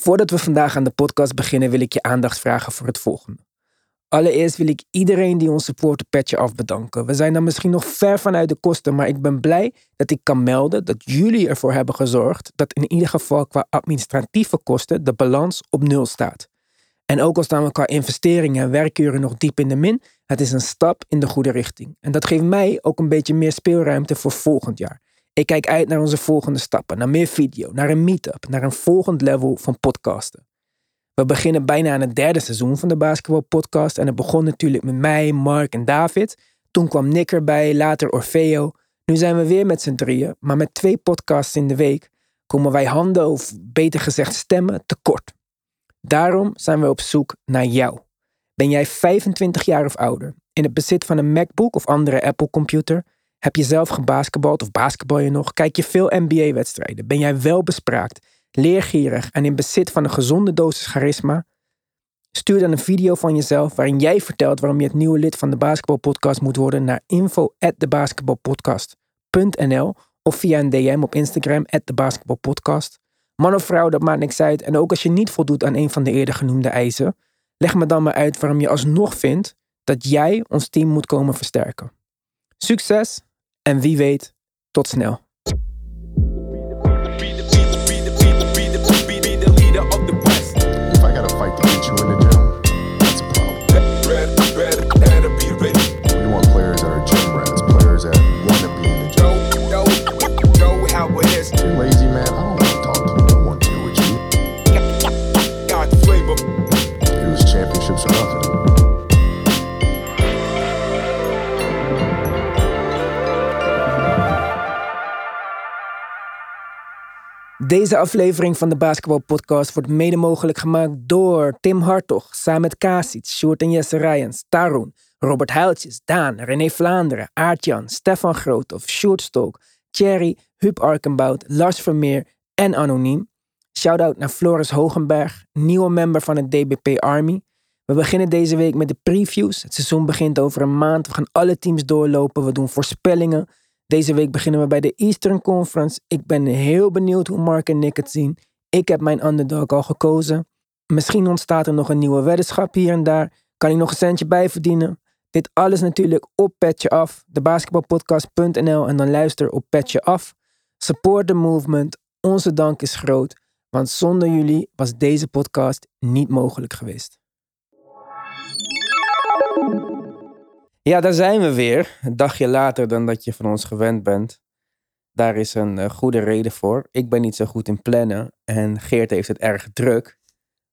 Voordat we vandaag aan de podcast beginnen, wil ik je aandacht vragen voor het volgende. Allereerst wil ik iedereen die ons support Petje Af bedanken. We zijn dan misschien nog ver vanuit de kosten, maar ik ben blij dat ik kan melden dat jullie ervoor hebben gezorgd dat in ieder geval qua administratieve kosten de balans op nul staat. En ook al staan we qua investeringen en werkuren nog diep in de min, het is een stap in de goede richting. En dat geeft mij ook een beetje meer speelruimte voor volgend jaar. Ik kijk uit naar onze volgende stappen, naar meer video, naar een meetup, naar een volgend level van podcasten. We beginnen bijna aan het derde seizoen van de Basketball Podcast en het begon natuurlijk met mij, Mark en David. Toen kwam Nick erbij, later Orfeo. Nu zijn we weer met z'n drieën, maar met twee podcasts in de week komen wij handen, of beter gezegd stemmen, tekort. Daarom zijn we op zoek naar jou. Ben jij 25 jaar of ouder, in het bezit van een MacBook of andere Apple-computer? Heb je zelf gebasketbald of basketbal je nog? Kijk je veel NBA-wedstrijden? Ben jij wel bespraakt, leergierig en in bezit van een gezonde dosis charisma? Stuur dan een video van jezelf waarin jij vertelt waarom je het nieuwe lid van de Basketbalpodcast moet worden naar info@thebasketballpodcast.nl of via een DM op Instagram @thebasketballpodcast. Man of vrouw, dat maakt niks uit. En ook als je niet voldoet aan een van de eerder genoemde eisen, leg me dan maar uit waarom je alsnog vindt dat jij ons team moet komen versterken. Succes en wie weet, tot snel. Deze aflevering van de Basketball Podcast wordt mede mogelijk gemaakt door Tim Hartog, samen met Kasic, Sjoerd en Jesse Rijens, Tarun, Robert Huiltjes, Daan, René Vlaanderen, Aartjan, Stefan Groothoff, Sjoerd Stolk, Thierry, Huub Arkenbout, Lars Vermeer en Anoniem. Shoutout naar Floris Hogenberg, nieuwe member van het DBP Army. We beginnen deze week met de previews. Het seizoen begint over een maand. We gaan alle teams doorlopen. We doen voorspellingen. Deze week beginnen we bij de Eastern Conference. Ik ben heel benieuwd hoe Mark en Nick het zien. Ik heb mijn underdog al gekozen. Misschien ontstaat er nog een nieuwe weddenschap hier en daar. Kan ik nog een centje bijverdienen? Dit alles natuurlijk op Petje Af, de basketbalpodcast.nl en dan luister op Petje Af. Support the movement. Onze dank is groot, want zonder jullie was deze podcast niet mogelijk geweest. Ja, daar zijn we weer. Een dagje later dan dat je van ons gewend bent. Daar is een eh, goede reden voor. Ik ben niet zo goed in plannen en Geert heeft het erg druk.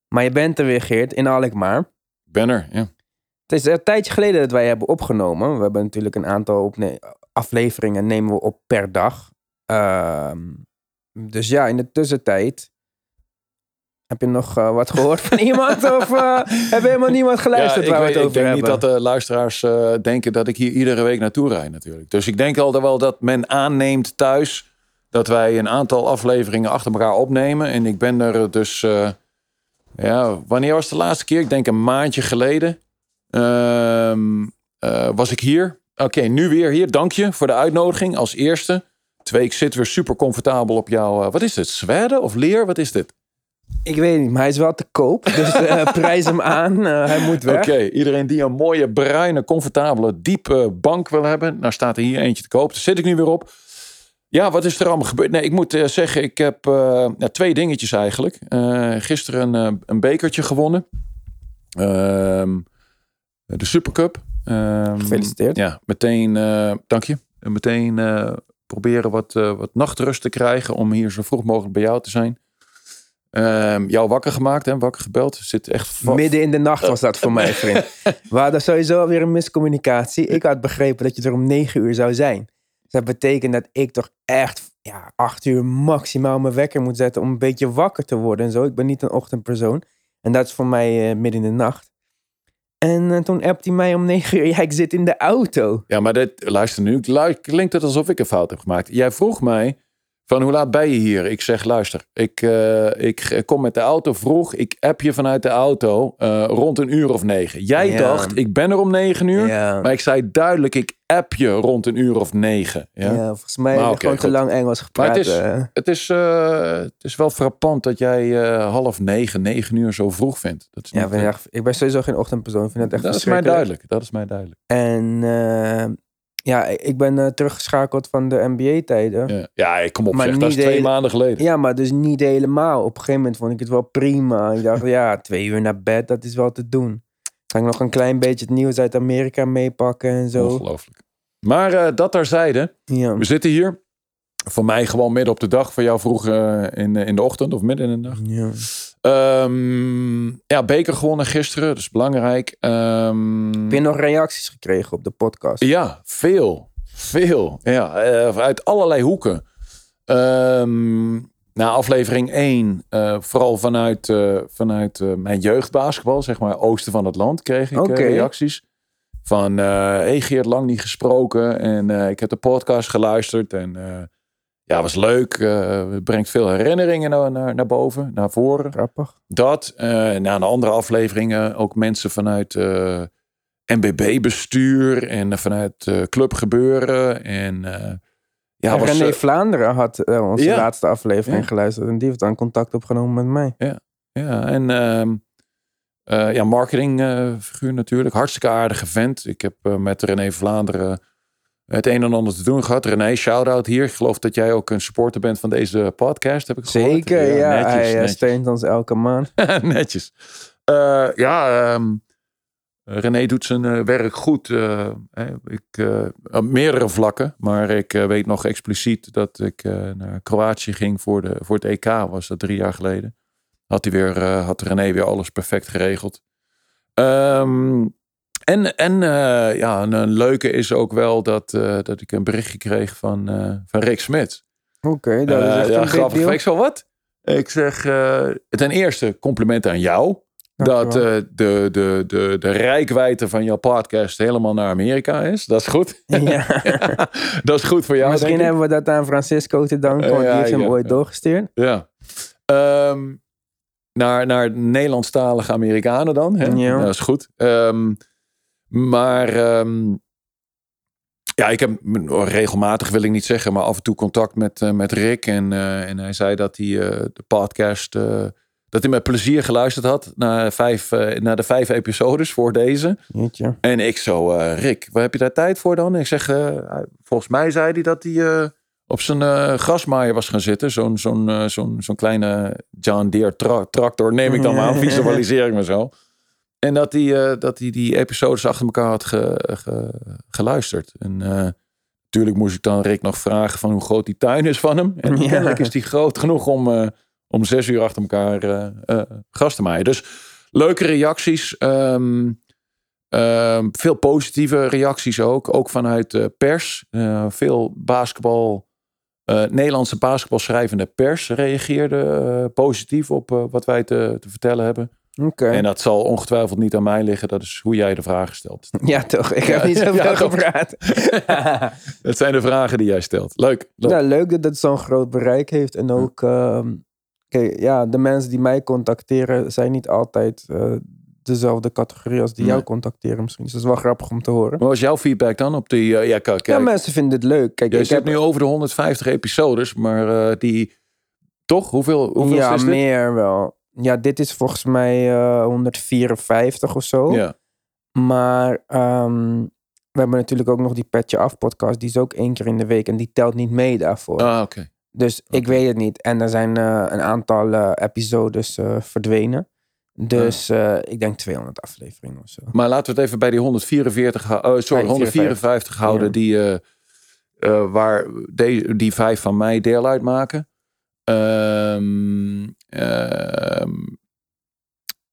Maar je bent er weer, Geert, in Alkmaar. Ik ben er, ja. Het is een tijdje geleden dat wij hebben opgenomen. We hebben natuurlijk een aantal afleveringen nemen we op per dag. Ehm, dus ja, in de tussentijd. Heb je nog eh, wat gehoord van iemand? Of eh heb je helemaal niemand geluisterd Ja, waar we ik, het weet, ik over denk hebben? niet dat de luisteraars eh, denken dat ik hier iedere week naartoe rijd natuurlijk. Dus ik denk al wel dat men aanneemt thuis dat wij een aantal afleveringen achter elkaar opnemen. En ik ben er dus, ja, wanneer was de laatste keer? Ik denk een maandje geleden Ehm, eh, was ik hier. Oké, nu weer hier. Dank je voor de uitnodiging als eerste. Twee, ik zit weer super comfortabel op jouw, wat is dit, zwerde of leer? Wat is dit? Ik weet niet, maar hij is wel te koop. Dus eh, prijs hem aan. Eh, hij moet weg. Oké, iedereen die een mooie, bruine, comfortabele, diepe bank wil hebben. Nou staat er hier eentje te koop. Daar zit ik nu weer op. Ja, wat is er allemaal gebeurd? Nee, ik moet eh, zeggen, ik heb ja, twee dingetjes eigenlijk. Gisteren een, een bekertje gewonnen. Ehm, de Supercup. Ehm, Gefeliciteerd. Ja, meteen, dank je. En meteen proberen wat, wat nachtrust te krijgen om hier zo vroeg mogelijk bij jou te zijn. Ehm, jou wakker gemaakt, hè? wakker gebeld. Zit echt Midden in de nacht was dat voor mij, vriend. We hadden sowieso weer een miscommunicatie. Ik had begrepen dat je er om negen uur zou zijn. Dus dat betekent dat ik toch echt ja, acht uur maximaal mijn wekker moet zetten om een beetje wakker te worden en zo. Ik ben niet een ochtendpersoon. En dat is voor mij eh, midden in de nacht. En eh, toen appt hij mij om negen uur, ja, ik zit in de auto. Ja, maar dit, luister nu. Klinkt het alsof ik een fout heb gemaakt. Jij vroeg mij Van hoe laat ben je hier? Ik zeg, luister, ik, eh, ik kom met de auto vroeg. Ik app je vanuit de auto eh, rond een uur of negen. Jij Ja. dacht, ik ben er om negen uur. Ja. Maar ik zei duidelijk, ik app je rond een uur of negen. Ja? Ja, volgens mij Maar gewoon te lang Engels Maar gepraat. het is, eh. het, is, het is wel frappant dat jij half negen, negen uur zo vroeg vindt. Dat is ja, ik, echt- ik ben sowieso geen ochtendpersoon. Ik vind het echt dat is mij duidelijk. Dat is mij duidelijk. En ja, ik ben eh, teruggeschakeld van de NBA-tijden. Ja. Ja, ja ik kom op Maar zeg. Dat is twee hele- maanden geleden. maar dus niet helemaal. Op een gegeven moment vond ik het wel prima. Ik dacht, ja, twee uur naar bed, dat is wel te doen. Ga ik nog een klein beetje het nieuws uit Amerika meepakken en zo. Ongelooflijk. Maar eh, dat terzijde. Ja. We zitten hier. Voor mij gewoon midden op de dag. Voor jou vroeg eh, in, in de ochtend of midden in de dag. ja. Ehm, ja, beker gewonnen gisteren. Dat is belangrijk. Ehm, Heb je nog reacties gekregen op de podcast? Ja, veel. Veel. Ja, eh, uit allerlei hoeken. Ehm na aflevering 1, eh, vooral vanuit, eh, vanuit eh, mijn jeugdbasketbal, zeg maar, oosten van het land, kreeg ik eh, reacties. Van, eh hey Geert, lang niet gesproken. En eh, ik heb de podcast geluisterd. En eh, ja, was leuk. Het brengt veel herinneringen naar, naar, naar boven, naar voren. Grappig. Dat. eh na een andere afleveringen ook mensen vanuit eh NBB-bestuur en vanuit eh Club Gebeuren. En ja, was, René Vlaanderen had onze Ja. laatste aflevering Ja. geluisterd. En die heeft dan contact opgenomen met mij. ja, en ehm, eh, ja, marketingfiguur natuurlijk. Hartstikke aardige vent. Ik heb met René Vlaanderen het een en ander te doen gehad. René, shout-out hier. Ik geloof dat jij ook een supporter bent van deze podcast, heb ik gehoord. Zeker, ja. netjes, hij eh, steunt ons elke maand. Netjes. Eh, ja, ehm, René doet zijn eh, werk goed. ik, op meerdere vlakken. Maar ik weet nog expliciet dat ik naar Kroatië ging voor, de, voor het EK. Was dat drie jaar geleden. Had, hij weer, had René weer alles perfect geregeld. Ehm, en en eh, ja, een, een leuke is ook wel dat, eh, dat ik een berichtje kreeg van, eh, van Rick Smit. Oké, dat is echt ja, een grappig. deal. Ik zo, wat? Ik zeg, ten eerste compliment aan jou. Dat Dankjewel. de, de, de, de rijkwijde van jouw podcast helemaal naar Amerika is. Dat is goed. Ja. dat is goed voor jou, Misschien hebben we dat aan Francisco te danken, want die heeft hem ooit doorgestuurd. Ja. Ehm, naar, naar Nederlandstalige Amerikanen dan. Hè? Ja. Dat is goed. Ehm, maar ehm, ja, ik heb regelmatig, wil ik niet zeggen, maar af en toe contact met, eh, met Rick. En, eh, en hij zei dat hij eh, de podcast, dat hij met plezier geluisterd had naar, vijf, naar de vijf episodes voor deze. Jeetje. En ik zo, Rick, waar heb je daar tijd voor dan? Ik zeg, volgens mij zei hij dat hij op zijn eh, grasmaaier was gaan zitten. Zo'n zo'n zo'n zo'n kleine John Deere tra- tractor, neem ik dan maar aan, visualiseer ik me zo. En dat hij, eh, dat hij die episodes achter elkaar had ge- ge- geluisterd. En eh, natuurlijk moest ik dan Rick nog vragen van hoe groot die tuin is van hem. En Ja. kennelijk is die groot genoeg om, eh, om zes uur achter elkaar gras te maaien. Dus leuke reacties. Ehm, Ehm, veel positieve reacties ook. Ook vanuit de pers. Veel basketbal. Nederlandse basketbalschrijvende pers reageerde positief op wat wij te, te vertellen hebben. En dat zal ongetwijfeld niet aan mij liggen. Dat is hoe jij de vragen stelt. Ja, toch? Ik heb Ja, niet zoveel ja, gepraat. Dat zijn de vragen die jij stelt. Leuk. leuk. Ja, leuk dat het zo'n groot bereik heeft. En ook, ehm, kijk, ja, de mensen die mij contacteren zijn niet altijd eh, dezelfde categorie als die Nee. jou contacteren misschien. Dus dat is wel grappig om te horen. Wat was jouw feedback dan op die... eh, ja, kijk, Ja, mensen vinden het leuk. Kijk, je ik zit heb nu over de 150 episodes. Maar eh, die... Toch? Hoeveel, hoeveel ja, is dit? meer wel. Ja, dit is volgens mij eh, 154 of zo. Ja. Maar ehm, we hebben natuurlijk ook nog die Petje Af podcast. Die is ook één keer in de week en die telt niet mee daarvoor. Ah, oké. Dus ik weet het niet. En er zijn eh, een aantal eh, episodes eh, verdwenen. Dus eh, ik denk 200 afleveringen of zo. Maar laten we het even bij die 144, hou- oh, sorry, 154 houden, Ja. die, eh, eh, waar de, die vijf van mij deel uitmaken. Ehm ehm,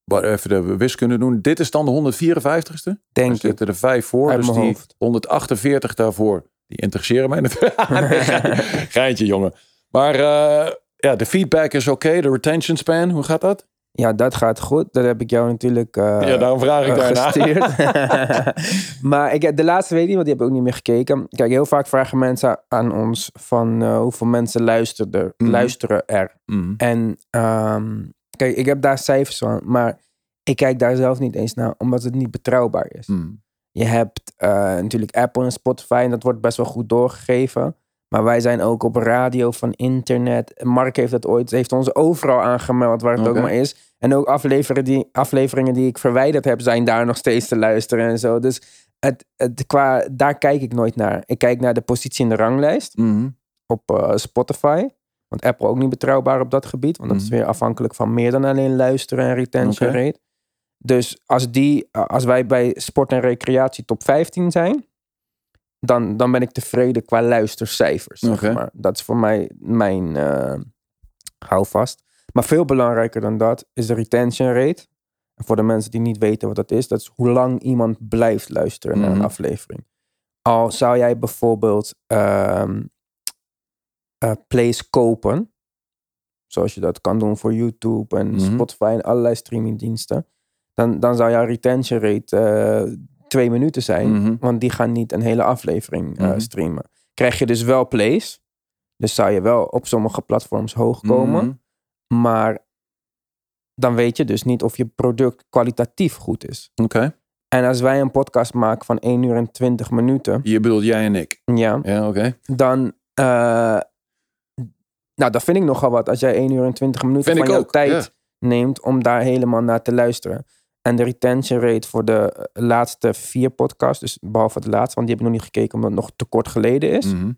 wat even de wiskunde doen. Dit is dan de 154ste. Er Denk ik. zitten er vijf voor. Uit dus mijn die hoofd. 148 daarvoor, die interesseren mij natuurlijk. Geintje, jongen. Maar eh, ja, de feedback is oké. De retention span, hoe gaat dat? Ja, dat gaat goed. Dat heb ik jou natuurlijk eh, ja, daarom vraag ik gestuurd. maar ik, heb- de laatste weet ik niet, want die heb ik ook niet meer gekeken. Kijk, heel vaak vragen mensen aan ons van eh, hoeveel mensen luisteren, Mhm. luisteren er. Mhm. En ehm, kijk, ik heb daar cijfers van, maar ik kijk daar zelf niet eens naar, omdat het niet betrouwbaar is. Mhm. Je hebt natuurlijk Apple en Spotify en dat wordt best wel goed doorgegeven. Maar wij zijn ook op radio van internet. Mark heeft dat ooit, heeft ons overal aangemeld waar het ook maar is. En ook afleveringen die, afleveringen die ik verwijderd heb, zijn daar nog steeds te luisteren en zo. Dus het, het, qua, daar kijk ik nooit naar. Ik kijk naar de positie in de ranglijst Mhm. op eh, Spotify. Want Apple ook niet betrouwbaar op dat gebied. Want dat is Mhm. weer afhankelijk van meer dan alleen luisteren en retention rate. Dus als, die, als wij bij sport en recreatie top 15 zijn, dan, dan ben ik tevreden qua luistercijfers. zeg maar. Dat is voor mij mijn eh houvast. Maar veel belangrijker dan dat is de retention rate. En voor de mensen die niet weten wat dat is, dat is hoe lang iemand blijft luisteren naar Mhm. een aflevering. Al zou jij bijvoorbeeld ehm, eh, plays kopen, zoals je dat kan doen voor YouTube en Mhm. Spotify en allerlei streamingdiensten, dan, dan zou jouw retention rate eh, twee minuten zijn, Mhm. want die gaan niet een hele aflevering eh, Mhm. streamen. Krijg je dus wel plays, dus zou je wel op sommige platforms hoog komen, Mhm. maar dan weet je dus niet of je product kwalitatief goed is. Oké. En als wij een podcast maken van 1 uur en 20 minuten, Je bedoelt jij en ik. ja, Ja, oké. dan. eh, nou, dat vind ik nogal wat. Als jij 1 uur en 20 minuten Vind van jouw tijd neemt om daar helemaal naar te luisteren. En de retention rate voor de eh, laatste vier podcasts, dus behalve de laatste, want die heb ik nog niet gekeken omdat het nog te kort geleden is, Mhm.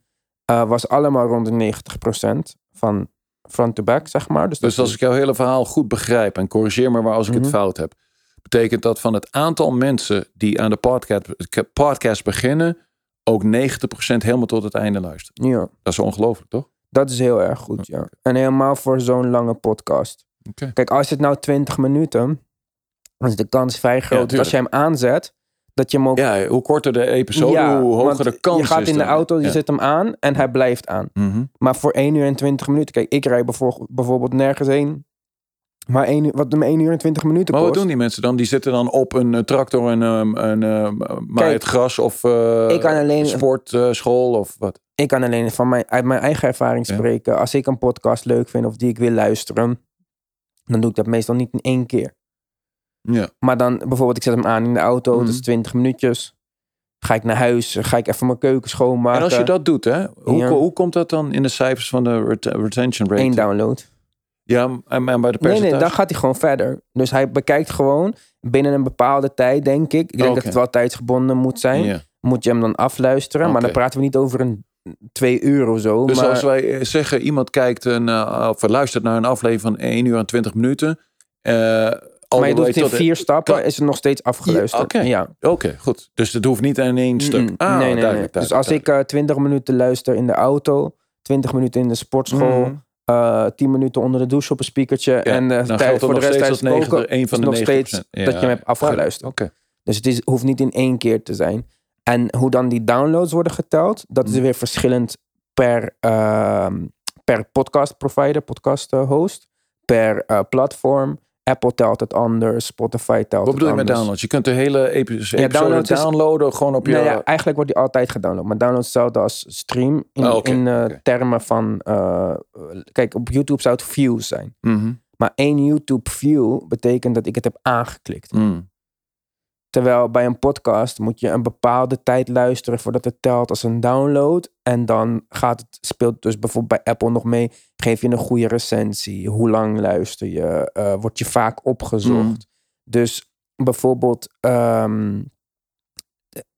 eh, was allemaal rond de 90% van front to back, zeg maar. Dus, Dus als ik jouw hele verhaal goed begrijp en corrigeer me maar als ik Mhm. het fout heb, betekent dat van het aantal mensen die aan de podcast, podcast beginnen, ook 90% helemaal tot het einde luisteren. ja, Dat is ongelooflijk, toch? dat is heel erg goed, ja. En helemaal voor zo'n lange podcast. Kijk, als het nou 20 minuten, dan is de kans vrij groot als je hem aanzet, dat je hem ook Ja, hoe korter de episode, Ja, hoe hoger de kans Je gaat is in de auto, je zet hem aan en hij blijft aan. Mhm. Maar voor 1 uur en 20 minuten. Kijk, ik rijd bijvoorbeeld, nergens heen. Maar 1 uur, wat hem 1 uur en 20 minuten Maar wat kost. doen die mensen dan? Die zitten dan op een eh, tractor en een uh, maai het gras of eh ik kan alleen- sportschool of wat? Ik kan alleen van mijn, uit mijn eigen ervaring Ja. spreken. Als ik een podcast leuk vind of die ik wil luisteren, dan doe ik dat meestal niet in één keer. Ja. Maar dan bijvoorbeeld, ik zet hem aan in de auto, Mhm. dat is 20 minuutjes. Ga ik naar huis, ga ik even mijn keuken schoonmaken. En als je dat doet, hè, hoe, Ja. hoe komt dat dan in de cijfers van de ret- retention rate? één download. Ja, en, bij de Nee, percentage? nee, dan gaat hij gewoon verder. Dus hij bekijkt gewoon binnen een bepaalde tijd, denk ik. Ik denk dat het wel tijdsgebonden moet zijn. Moet je hem dan afluisteren. Maar dan praten we niet over een twee uur of zo. Dus maar als wij eh, zeggen, iemand kijkt een, eh, of luistert naar een aflevering van 1 uur en 20 minuten. eh, maar je doet het in vier stappen, kan- is het nog steeds afgeluisterd. oké. Ja. Oké, goed. Dus het hoeft niet in één stuk. Ah, nee, nee, nee. duidelijk, Dus duidelijk, als ik eh 20 minuten luister in de auto, 20 minuten in de sportschool, eh 10 minuten onder de douche op een speakertje en eh tijd voor het de rest tijdens koken, een van is de nog steeds 90%. dat je hem hebt afgeluisterd. Oké. Dus het is, hoeft niet in één keer te zijn. En hoe dan die downloads worden geteld, dat is weer verschillend per, ehm, per podcast provider, podcast eh, host, per eh, platform. Apple telt het anders, Spotify telt Wat het bedoel je met anders. downloads? Je kunt de hele epi- episode downloads is- downloaden gewoon op je... Nou ja, eigenlijk wordt die altijd gedownload. Maar download hetzelfde als stream. In, Oh, in eh, termen van... eh, kijk, op YouTube zou het views zijn. Mhm. Maar één YouTube view betekent dat ik het heb aangeklikt. Mm. Terwijl bij een podcast moet je een bepaalde tijd luisteren voordat het telt als een download. En dan gaat het, speelt dus bijvoorbeeld bij Apple nog mee. Geef je een goede recensie? Hoe lang luister je? Eh word je vaak opgezocht? Mm. Dus bijvoorbeeld, ehm,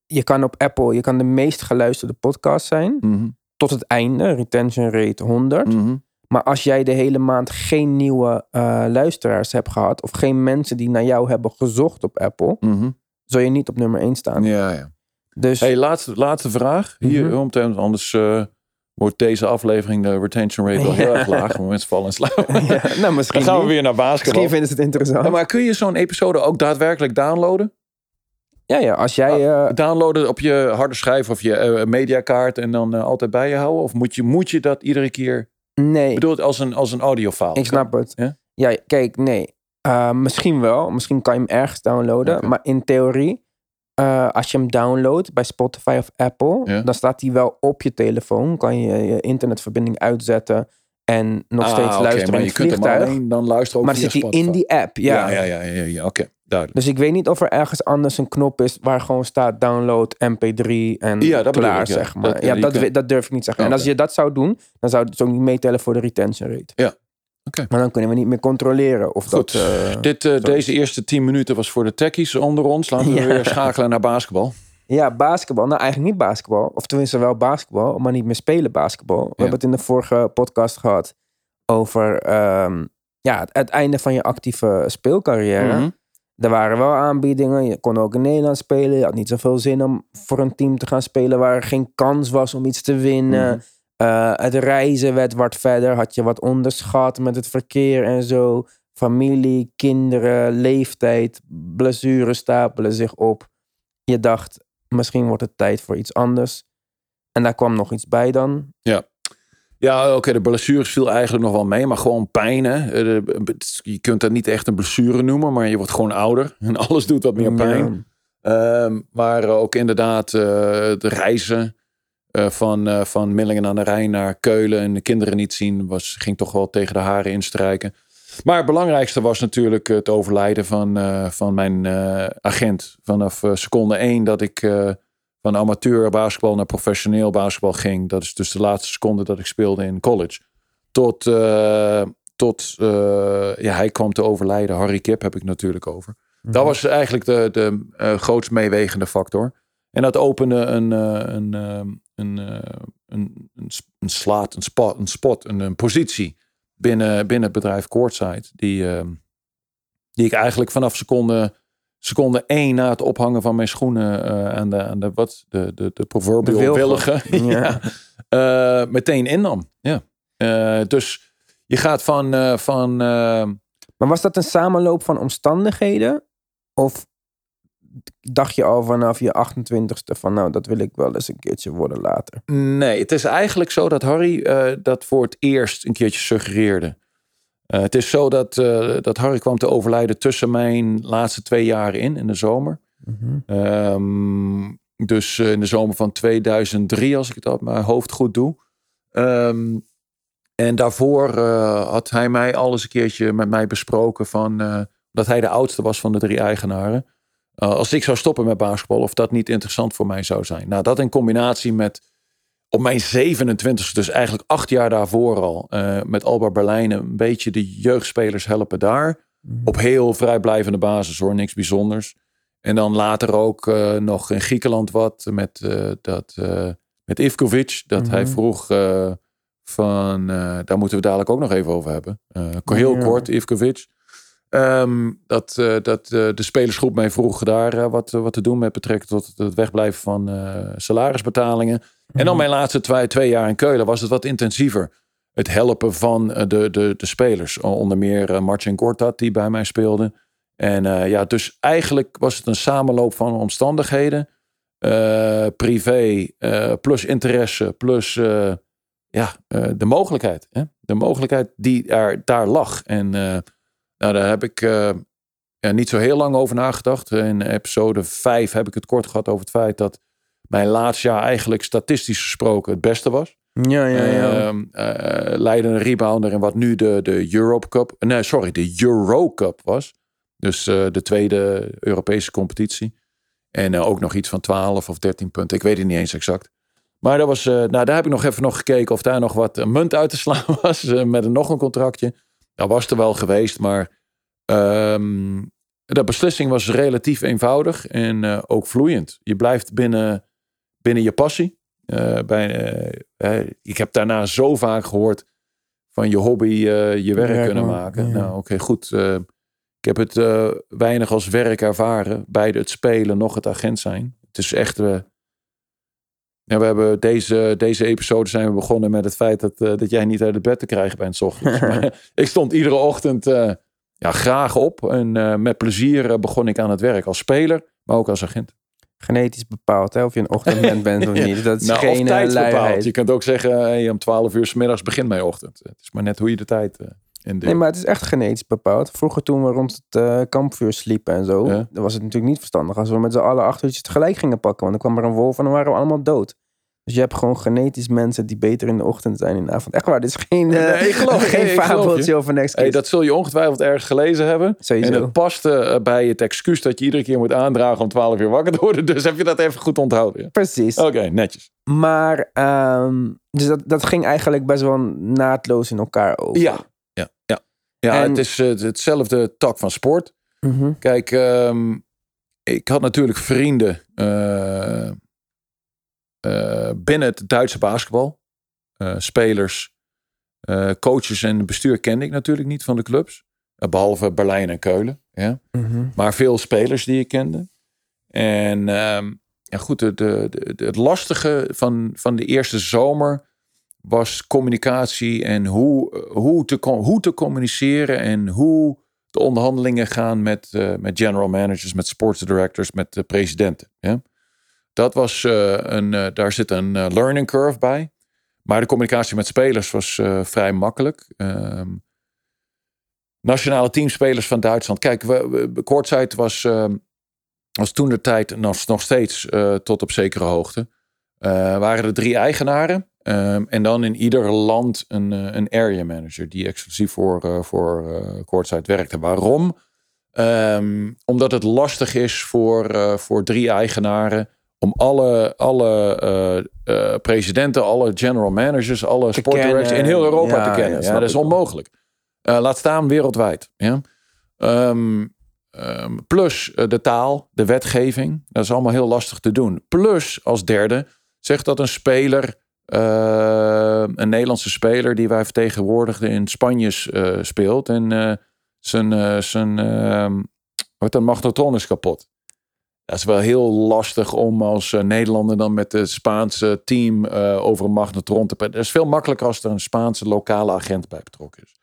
je kan op Apple, je kan de meest geluisterde podcast zijn. Mhm. Tot het einde, retention rate 100. Mhm. Maar als jij de hele maand geen nieuwe eh, luisteraars hebt gehad. Of geen mensen die naar jou hebben gezocht op Apple. Mhm. Zul je niet op nummer 1 staan. Ja, ja. Dus Hey, laatste, laatste vraag. Hier, Mhm. om te- anders eh, wordt deze aflevering de retention rate wel heel erg laag. Want mensen vallen in slaap. ja, nou, misschien, Dan gaan we weer naar basketbal. misschien vinden ze het interessant. Ja, maar kun je zo'n episode ook daadwerkelijk downloaden? ja, ja, als jij... eh, Downloaden op je harde schijf of je eh, mediakaart en dan eh, altijd bij je houden? Of moet je, moet je dat iedere keer... nee, Ik bedoel het als een, als een audiofile. ik snap het. Ja? Ja, kijk, nee. Uh, misschien wel. Misschien kan je hem ergens downloaden. Maar in theorie, eh, als je hem downloadt bij Spotify of Apple, dan staat hij wel op je telefoon. Kan je je internetverbinding uitzetten en nog Ah, steeds luisteren maar in je kunt hem alleen dan luisteren ook maar zit hij in die app. Ja. Ja, ja, ja, ja, ja, oké, duidelijk. Dus ik weet niet of er ergens anders een knop is waar gewoon staat download mp3 en Ja, dat klaar, ik, ja. zeg maar. Dat, ja, eh, dat, durf ik niet zeggen. En als je dat zou doen, dan zou het ook niet meetellen voor de retention rate. Ja, oké. Maar dan kunnen we niet meer controleren of Goed, dat... eh, Dit, eh, deze eerste 10 minuten was voor de techies onder ons. Laten we Ja. weer schakelen naar basketbal. Ja, basketbal. Nou, eigenlijk niet basketbal. Of tenminste wel basketbal, maar niet meer spelen basketbal. We hebben het in de vorige podcast gehad over ehm, ja, het, het einde van je actieve speelcarrière. Mhm. Er waren wel aanbiedingen. Je kon ook in Nederland spelen. Je had niet zoveel zin om voor een team te gaan spelen waar er geen kans was om iets te winnen. Mhm. Eh, het reizen werd wat verder. Had je wat onderschat met het verkeer en zo. Familie, kinderen, leeftijd, blessures stapelen zich op. Je dacht, misschien wordt het tijd voor iets anders. En daar kwam nog iets bij dan. Ja, oké, de blessures viel eigenlijk nog wel mee, maar gewoon pijn. Hè? Eh, de- Je kunt dat niet echt een blessure noemen, maar je wordt gewoon ouder en alles doet wat meer pijn. Ehm, maar ook inderdaad eh, de reizen eh, van, eh, van Millingen aan de Rijn naar Keulen en de kinderen niet zien, was, ging toch wel tegen de haren instrijken. Maar het belangrijkste was natuurlijk het overlijden van, eh, van mijn agent. Vanaf seconde één dat ik van amateur basketbal naar professioneel basketbal ging. Dat is dus de laatste seconde dat ik speelde in college. Tot, tot ja, hij kwam te overlijden. Harry Kip heb ik natuurlijk over. Dat was eigenlijk de, de grootst meewegende factor. En dat opende een, een, een, eh, een, een, een slaat, een spot, een, spot, een, een positie binnen, binnen het bedrijf Courtside. Die, eh, die ik eigenlijk vanaf seconde, seconde één na het ophangen van mijn schoenen eh, aan, de, aan de, wat, de, de, de proverbial willige, Ja. ja, eh, meteen innam. Ja. Dus je gaat van, van Maar was dat een samenloop van omstandigheden? Of dacht je al vanaf je 28ste van nou, dat wil ik wel eens een keertje worden later? Nee, het is eigenlijk zo dat Harry eh, dat voor het eerst een keertje suggereerde. Eh, het is zo dat, eh, dat Harry kwam te overlijden tussen mijn laatste twee jaren in, in de zomer. Ehm, dus in de zomer van 2003, als ik het op mijn hoofd goed doe. Ehm, en daarvoor had hij mij al eens een keertje met mij besproken van dat hij de oudste was van de drie eigenaren. Uh, als ik zou stoppen met basketbal, of dat niet interessant voor mij zou zijn. Nou, dat in combinatie met op mijn 27 dus eigenlijk acht jaar daarvoor al, uh, met Alba Berlijn een beetje de jeugdspelers helpen daar. Op heel vrijblijvende basis hoor, niks bijzonders. En dan later ook uh, nog in Griekenland wat met, uh, dat, met Ivkovic. Dat mm -hmm. hij vroeg van, daar moeten we dadelijk ook nog even over hebben. heel ja. kort, Ivkovic. Um, dat uh, dat uh, de spelersgroep mij vroeg daar uh, wat, wat te doen met betrekking tot het wegblijven van salarisbetalingen. Mm. En dan mijn laatste twee, twee jaar in Keulen was het wat intensiever. Het helpen van de, de, de spelers. Onder meer Marcin Gortat die bij mij speelde. En ja, dus eigenlijk was het een samenloop van omstandigheden. privé plus interesse plus ja, de mogelijkheid. Hè? De mogelijkheid die er daar lag. En nou, daar heb ik uh, ja, niet zo heel lang over nagedacht. In episode 5 heb ik het kort gehad over het feit dat mijn laatste jaar eigenlijk statistisch gesproken het beste was. Ja, ja, ja. Uh, uh, leidende rebounder in wat nu de, de Europe Cup, nee, sorry, de Euro Cup was. Dus uh, de tweede Europese competitie. En ook nog iets van 12 of 13 punten. Ik weet het niet eens exact. Maar dat was, nou, daar heb ik nog even nog gekeken of daar nog wat munt uit te slaan was. met een, nog een contractje. Dat was er wel geweest, maar um, de beslissing was relatief eenvoudig en uh, ook vloeiend. Je blijft binnen, binnen je passie. Uh, bij, uh, ik heb daarna zo vaak gehoord van je hobby je werk ja, kunnen maken. Ja. Nou, oké, okay, goed. ik heb het weinig als werk ervaren. Beide het spelen, nog het agent zijn. Het is echt... Ja, we hebben deze, deze episode zijn we begonnen met het feit dat, uh, dat jij niet uit het bed te krijgen bent. 's ochtends. maar ik stond iedere ochtend uh, ja, graag op. En uh, met plezier begon ik aan het werk als speler, maar ook als agent. Genetisch bepaald, hè? of je een ochtendmens bent of niet. Dat is nou, geen of luiheid. Je kunt ook zeggen, hey, om 12 uur s middags begint mijn ochtend. Het is maar net hoe je de tijd Nee, maar het is echt genetisch bepaald. Vroeger toen we rond het eh, kampvuur sliepen en zo, Ja. was het natuurlijk niet verstandig als we met z'n allen acht uurtjes tegelijk gingen pakken. Want dan kwam er een wolf en dan waren we allemaal dood. Dus je hebt gewoon genetisch mensen die beter in de ochtend zijn in de avond. Echt waar, dit is geen, Nee, ik geloof- geen ik fabeltje je. over next Hey, dat zul je ongetwijfeld ergens gelezen hebben. Sowieso. En het paste eh, bij het excuus dat je iedere keer moet aandragen om 12 uur wakker te worden. Dus heb je dat even goed onthouden. ja? Precies. Oké, netjes. Maar, ehm, dus dat, dat ging eigenlijk best wel naadloos in elkaar over. Ja, ja, ja. ja En- het is eh, hetzelfde tak van sport. Mhm. Kijk, ehm, ik had natuurlijk vrienden eh, eh, binnen het Duitse basketbal. Spelers, coaches en bestuur kende ik natuurlijk niet van de clubs. Eh, behalve Berlijn en Keulen. Ja. Mhm. Maar veel spelers die ik kende. En ehm, ja, goed, de, de, de- het lastige van, van de eerste zomer was communicatie en hoe, hoe, te, hoe te communiceren en hoe de onderhandelingen gaan met, eh, met general managers, met sports directors, met de presidenten. Ja? Dat was eh, een, eh, daar zit een eh, learning curve bij. Maar de communicatie met spelers was eh, vrij makkelijk. Ehm, nationale teamspelers van Duitsland. Kijk, we, we, Courtside was, ehm, was toen de tijd nog, nog steeds eh, tot op zekere hoogte. Eh, waren er drie eigenaren. Ehm, en dan in ieder land een, eh, een area manager die exclusief voor, eh voor Courtside werkte. Waarom? Ehm, omdat het lastig is voor, voor drie eigenaren om alle, alle presidenten, alle general managers, alle sportdirectors in heel Europa Ja, te kennen. ja, dat is onmogelijk. Laat staan wereldwijd. Ja? Ehm, plus de taal, de wetgeving. Dat is allemaal heel lastig te doen. Plus als derde, zegt dat een speler, eh, een Nederlandse speler die wij vertegenwoordigden in Spanje eh, speelt. En eh, zijn, zijn ehm, wat een magnetron is kapot. Dat is wel heel lastig om als Nederlander dan met het Spaanse team over een magnetron te praten. Dat is veel makkelijker als er een Spaanse lokale agent bij betrokken is.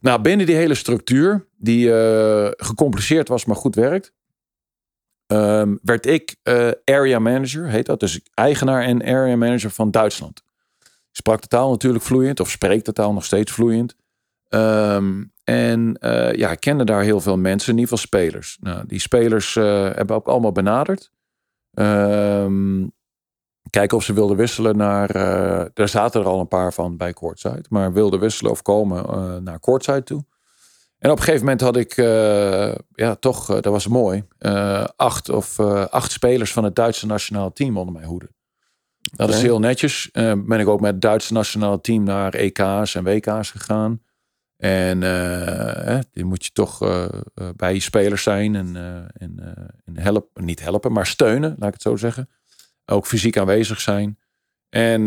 Nou, binnen die hele structuur, die gecompliceerd was, maar goed werkt, ehm, werd ik eh, area manager, heet dat. Dus eigenaar en area manager van Duitsland. Sprak de taal natuurlijk vloeiend, of spreek de taal nog steeds vloeiend. Ehm, en eh, ja, ik kende daar heel veel mensen, in ieder geval spelers. Nou, die spelers eh, hebben ook allemaal benaderd. Ehm, kijken of ze wilden wisselen naar. daar zaten er al een paar van bij Courtside, maar wilden wisselen of komen naar Courtside toe. En op een gegeven moment had ik, eh, ja, toch, eh, dat was mooi, eh, acht of acht spelers van het Duitse nationale team onder mijn hoede. Dat is heel netjes. Ben ik ook met het Duitse nationale team naar EK's en WK's gegaan. En eh, hè, die moet je toch bij je spelers zijn en, en, en helpen, niet helpen, maar steunen, laat ik het zo zeggen. Ook fysiek aanwezig zijn. En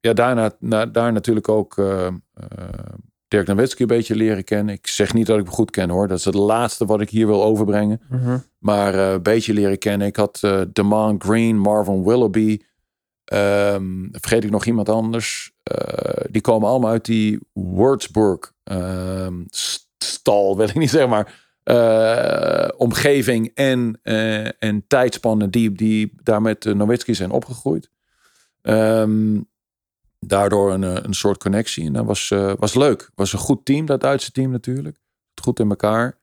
ja, daarna, na, daar natuurlijk ook Dirk Nowitzki een beetje leren kennen. Ik zeg niet dat ik hem goed ken hoor. Dat is het laatste wat ik hier wil overbrengen. Mhm. Maar eh, een beetje leren kennen. Ik had eh Demond Green, Marvin Willoughby. ehm, vergeet ik nog iemand anders? Eh, die komen allemaal uit die Würzburg ehm, st- stal, wil ik niet zeggen, maar omgeving en, en tijdspannen die, die daar met uh, Nowitzki zijn opgegroeid. Ehm, daardoor een, eh, een soort connectie. En dat was, eh, was leuk. was een goed team, dat Duitse team natuurlijk. Goed in elkaar.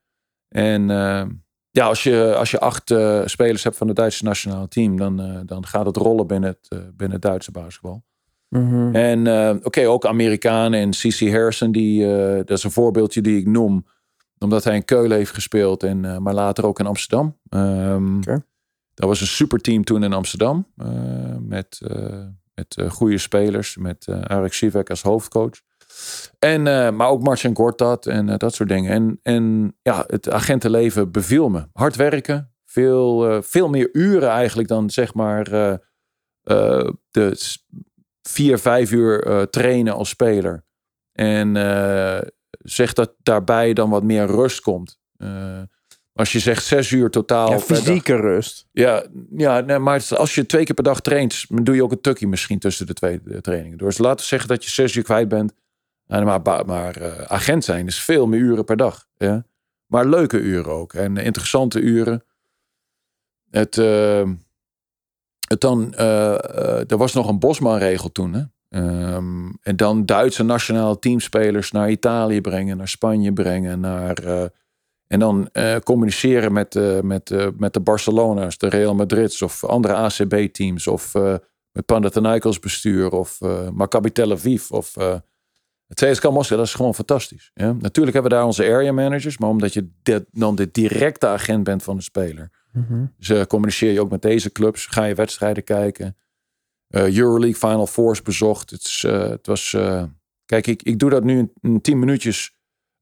En eh, ja, als je, als je acht spelers hebt van het Duitse nationale team, dan, dan gaat het rollen binnen het, binnen het Duitse basketbal. Mhm. En oké, ook Amerikanen en CC Harrison, die, dat is een voorbeeldje die ik noem, omdat hij in Keulen heeft gespeeld, en, maar later ook in Amsterdam. Oké. Dat was een superteam toen in Amsterdam, met, met eh, goede spelers, met eh Arik Sivek als hoofdcoach. En, eh, maar ook Marcin Gortat en dat soort dingen. En, en ja, het agentenleven beviel me. Hard werken, veel, veel meer uren eigenlijk dan zeg maar de vier, vijf uur trainen als speler. En zeg dat daarbij dan wat meer rust komt. Als je zegt zes uur totaal. Ja, dag- fysieke rust. ja, ja nee, maar als je twee keer per dag traint, dan doe je ook een tukkie misschien tussen de twee eh, trainingen. Dus laten we zeggen dat je zes uur kwijt bent. En maar maar, maar eh, agent zijn is veel meer uren per dag. Ja? Maar leuke uren ook. En interessante uren. Het, eh, het dan, eh, er was nog een Bosman-regel toen. Hè? Ehm, en dan Duitse nationale teamspelers naar Italië brengen, naar Spanje brengen, naar, en dan eh, communiceren met, uh, met, uh, met de Barcelona's, de Real Madrid's of andere ACB-teams of met Panathinaikos bestuur of Maccabi Tel Aviv of het CSKA Moskou. Dat is gewoon fantastisch. Ja? Natuurlijk hebben we daar onze area managers, maar omdat je dan de directe agent bent van de speler, Mhm. dus communiceer je ook met deze clubs, ga je wedstrijden kijken. Euroleague Final Fours bezocht. Het, is, het was. Kijk, ik, ik doe dat nu in, in 10 minuutjes.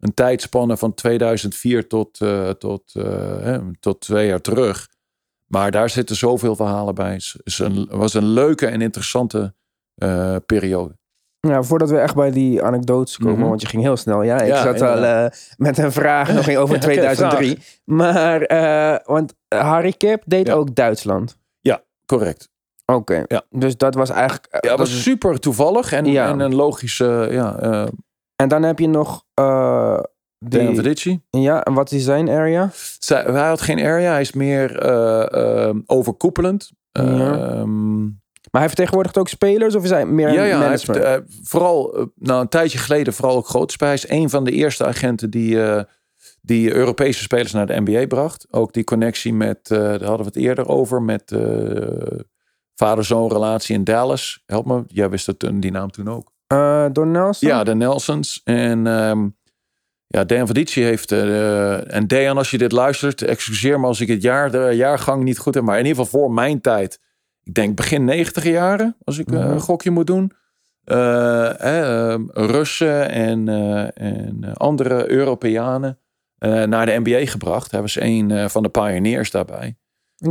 Een tijdspanne van 2004 tot, tot, hè, tot twee jaar terug. Maar daar zitten zoveel verhalen bij. Het een, was een leuke en interessante periode. Ja, voordat we echt bij die anekdotes komen, Mhm. want je ging heel snel. Ja, ik Ja, zat al eh, met een vraag nog over Ja, oké, 2003. Maar, eh, want Harry Kip deed Ja. ook Duitsland. Correct. Oké, Ja. dus dat was eigenlijk... Ja, dat was super toevallig en, Ja. en een logische. ja, eh En dan heb je nog... Dejan die, ja, en wat is zijn area? Zij- Hij had geen area, hij is meer eh, eh, overkoepelend. Ja. Ehm, Maar hij vertegenwoordigt ook spelers of is hij meer Ja, ja hij heeft, eh, vooral nou, een tijdje geleden vooral ook grote spelers. Hij is een van de eerste agenten die, die Europese spelers naar de NBA bracht. Ook die connectie met, eh, daar hadden we het eerder over, met eh vader-zoon relatie in Dallas. Help me, jij wist het, toen- die naam toen ook. Eh, Don Nelson? Ja, de Nelsons. En ehm ja, Dejan Vidici heeft... eh, en Dejan, als je dit luistert, excuseer me als ik het jaar, de jaargang niet goed heb. Maar in ieder geval voor mijn tijd. Ik denk begin 90 jaren, als ik eh, Mhm. een gokje moet doen. Eh, eh, Russen en, eh, en eh, andere Europeanen eh, naar de NBA gebracht. Hij was een eh, van de pioneers daarbij.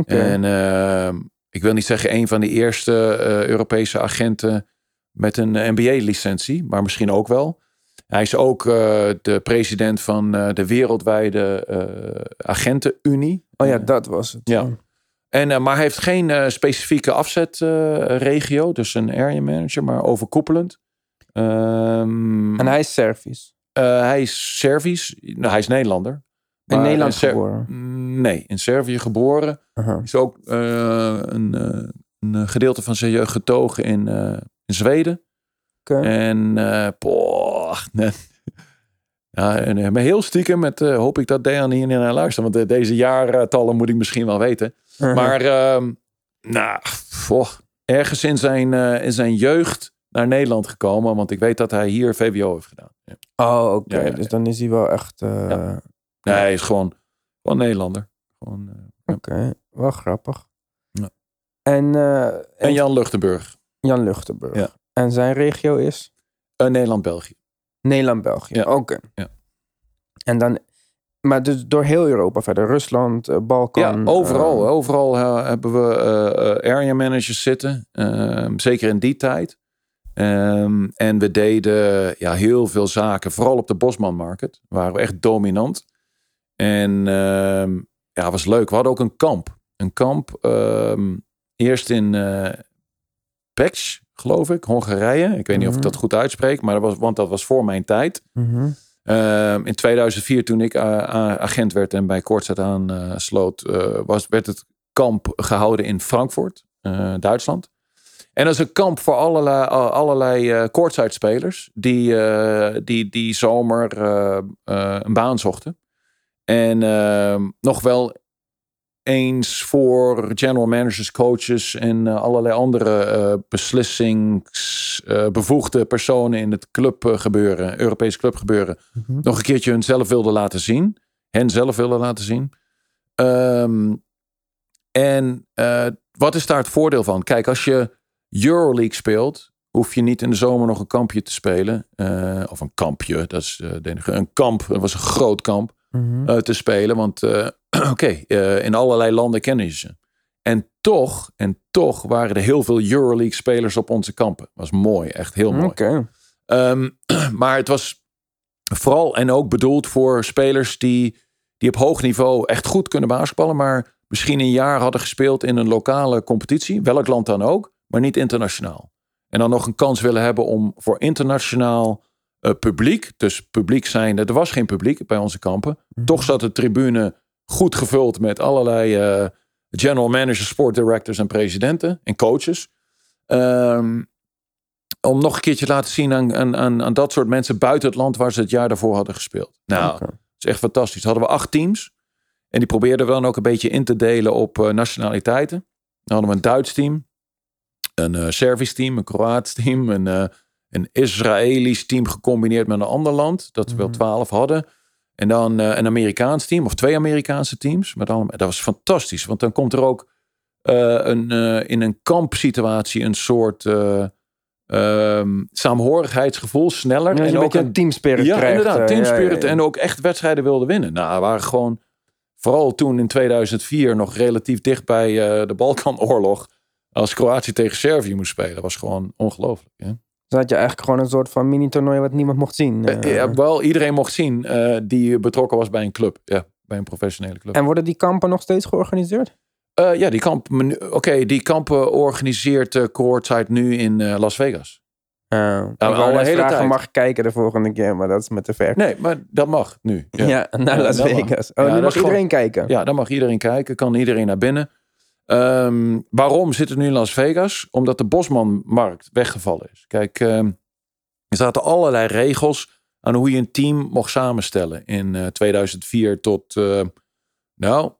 En ehm, ik wil niet zeggen een van de eerste eh, Europese agenten met een NBA-licentie, maar misschien ook wel. Hij is ook eh, de president van eh, de wereldwijde eh agentenunie. Oh ja, dat was het. Ja. En, eh, maar hij heeft geen eh, specifieke afzetregio, dus een area manager, maar overkoepelend. Ehm, En hij is Servisch. eh, hij is Servisch, nou, hij is Nederlander. In Nederland geboren. Nee, in Servië geboren. Is ook eh, een, eh, een eh, gedeelte van zijn jeugd getogen in, eh, in Zweden. En poh, nee. ja, en, eh, maar heel stiekem met, eh, hoop ik dat Dejan hier naar luistert. Want deze jaartallen moet ik misschien wel weten. Aha. Maar ehm, nou, poh, ergens in zijn, in zijn jeugd naar Nederland gekomen. Want ik weet dat hij hier VWO heeft gedaan. Ja. Oh, oké. Ja, Dus dan is hij wel echt... Nee, hij is gewoon, gewoon Nederlander. Gewoon, Oké, wel grappig. Ja. En, en Jan Luchtenburg. Jan Luchtenburg. Ja. En zijn regio is? Eh, Nederland-België. Nederland-België. Ja. Oké. Ja. En dan... Maar dus door heel Europa verder. Rusland, eh, Balkan. Ja, overal. eh, overal hebben we area managers zitten. Ehm, zeker in die tijd. Ehm, en we deden ja, heel veel zaken. Vooral op de Bosman Market. Waren we echt dominant. En ehm, ja, was leuk. We hadden ook een kamp. Een kamp eerst in Peks, geloof ik, Hongarije. Ik weet niet of ik Mhm. dat goed uitspreek. Maar dat was, want dat was voor mijn tijd. mhm. Ehm, in 2004, toen ik eh, a- agent werd en bij Kortzeit aan eh, eh, was, werd het kamp gehouden in Frankfurt, eh, Duitsland. En dat is een kamp voor allerlei, allerlei eh Kortzeit-spelers die, eh, die die zomer eh, eh, een baan zochten. En ehm, nog wel eens voor general managers, coaches en eh, allerlei andere eh beslissingsbevoegde personen in het clubgebeuren, Europees clubgebeuren, Mhm. nog een keertje hunzelf wilden laten zien. Hen zelf wilden laten zien. Ehm, en eh, wat is daar het voordeel van? Kijk, als je Euroleague speelt, hoef je niet in de zomer nog een kampje te spelen. Eh, of een kampje, dat is eh, de enige. Een kamp, dat was een groot kamp Mhm. eh, te spelen. Want oké, eh, in allerlei landen kennen je ze. En toch, en toch waren er heel veel Euroleague spelers op onze kampen. Was mooi, echt heel mooi. Ehm, maar het was vooral en ook bedoeld voor spelers die, die op hoog niveau echt goed kunnen basketballen, maar misschien een jaar hadden gespeeld in een lokale competitie, welk land dan ook, maar niet internationaal. En dan nog een kans willen hebben om voor internationaal eh, publiek, dus publiek zijn, er was geen publiek bij onze kampen, Mhm. toch zat de tribune goed gevuld met allerlei eh, general managers, sport directors en presidenten en coaches. Ehm, om nog een keertje te laten zien aan, aan, aan, dat soort mensen buiten het land waar ze het jaar daarvoor hadden gespeeld. Nou, dat is echt fantastisch. Hadden we acht teams. En die probeerden we dan ook een beetje in te delen op eh, nationaliteiten. Dan hadden we een Duits team, een eh Servisch team, een Kroaats team, een, een Israëlisch team gecombineerd met een ander land. Dat we wel Mhm. twaalf hadden. En dan eh, een Amerikaans team of twee Amerikaanse teams. Met allemaal, dat was fantastisch, want dan komt er ook eh, een, eh, in een kampsituatie een soort eh, ehm, saamhorigheidsgevoel sneller. Ja, en ook een een teamspirit ja, krijgt. inderdaad. Team ja, ja, spirit ja. en ook echt wedstrijden wilden winnen. Nou, waren gewoon, vooral toen in 2004 nog relatief dicht bij de Balkanoorlog. Als Kroatië tegen Servië moest spelen. was gewoon ongelooflijk. Hè? Dus had je eigenlijk gewoon een soort van mini-toernooi wat niemand mocht zien. Eh, eh. ja, wel, iedereen mocht zien eh, die betrokken was bij een club. Ja, bij een professionele club. En worden die kampen nog steeds georganiseerd? Ja, die kamp, oké, die kampen organiseert uh, Courtside nu in Las Vegas. Uh, ik al net hele vragen, tijd. mag kijken de volgende keer, maar dat is met te ver. Nee, maar dat mag nu. Ja, Ja, naar Ja, Las mag. Vegas. Oh, Ja, nu dat mag iedereen kijken. Ja, dan mag iedereen kijken. Kan iedereen naar binnen. Ehm, waarom zit het nu in Las Vegas? Omdat de Bosmanmarkt weggevallen is. Kijk, ehm, er zaten allerlei regels aan hoe je een team mocht samenstellen. In eh, 2004 tot, eh, nou,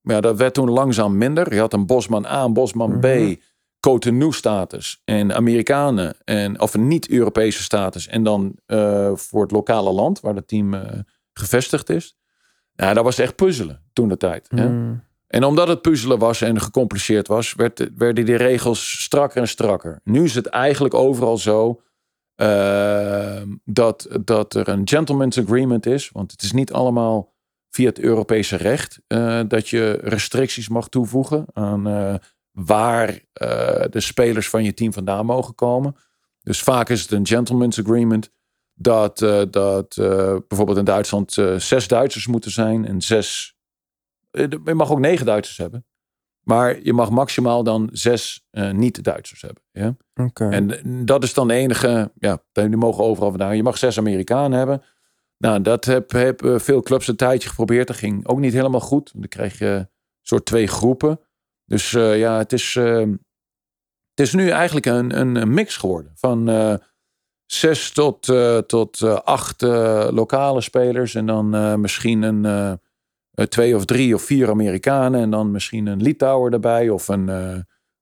ja, dat werd toen langzaam minder. Je had een Bosman A, een Bosman B, Mhm. Cotonou-status en Amerikanen. En, of een niet-Europese status. En dan eh, voor het lokale land waar het team eh, gevestigd is. Ja, dat was echt puzzelen toen de tijd. hè. En omdat het puzzelen was en gecompliceerd was, werd, werden die regels strakker en strakker. Nu is het eigenlijk overal zo eh, dat, dat er een gentleman's agreement is. Want het is niet allemaal via het Europese recht eh, dat je restricties mag toevoegen aan eh, waar eh, de spelers van je team vandaan mogen komen. Dus vaak is het een gentleman's agreement dat, dat bijvoorbeeld in Duitsland zes Duitsers moeten zijn en zes je mag ook negen Duitsers hebben. Maar je mag maximaal dan zes eh, niet-Duitsers hebben. Ja? En dat is dan de enige. Ja, die mogen overal vandaan. Je mag zes Amerikanen hebben. Nou, dat heb, heb eh, veel clubs een tijdje geprobeerd. Dat ging ook niet helemaal goed. Dan krijg je een soort twee groepen. Dus eh, ja, het is, eh, het is nu eigenlijk een, een, mix geworden. Van eh, zes tot, eh, tot eh, acht eh, lokale spelers. En dan eh, misschien een, eh, eh, twee of drie of vier Amerikanen. En dan misschien een Litouwer erbij. Of een, eh,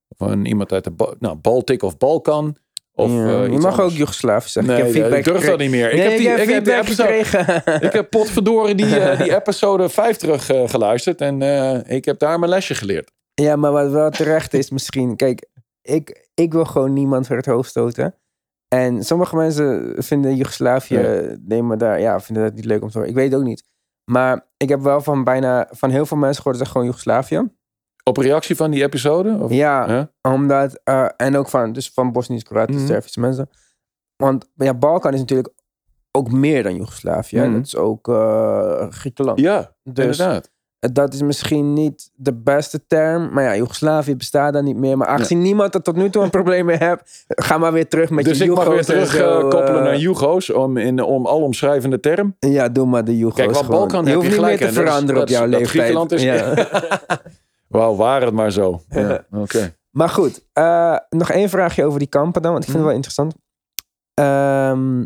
of een iemand uit de Ba- nou, Baltic of Balkan. Of, Ja, eh, je mag ook. Joegoslavisch zeggen. Nee, ik heb feedback ik durf dat niet meer. Nee, ik heb die, ik heb ik heb die episode, gekregen. ik heb potverdorie die, eh, die episode 5 terug eh, geluisterd. En eh, ik heb daar mijn lesje geleerd. Ja, maar wat wel terecht is misschien... Kijk, ik, ik wil gewoon niemand voor het hoofd stoten. En sommige mensen vinden Joegoslavië... Nee, maar daar... Ja, vinden dat niet leuk om te horen. Ik weet het ook niet. Maar ik heb wel van bijna... Van heel veel mensen gehoord dat het gewoon Joegoslavië. Op reactie van die episode? Of, Ja, omdat... eh, en ook van, dus van Bosnisch, Kroatisch, Mhm. Servische mensen. Want ja, Balkan is natuurlijk ook meer dan Joegoslavië. Mhm. Dat is ook eh, Griekenland. Ja, dus inderdaad. Dat is misschien niet de beste term. Maar ja, Joegoslavië bestaat dan niet meer. Maar aangezien niemand er tot nu toe een probleem mee heeft, ga maar weer terug met Dus je ik mag weer Joego's en terug zo, eh, koppelen eh, naar Jugo's om, in, om alomschrijvende term. Ja, doe maar de Joego's Kijk, wat gewoon. Balkan Je heb hoeft je niet meer te hè. Dat is- veranderen op dat is- jouw dat leeftijd. Griekenland is... Ja. Wauw, waar het maar zo. Ja, Oké. Maar goed, eh, nog één vraagje over die kampen dan, want ik vind het wel interessant. Ehm,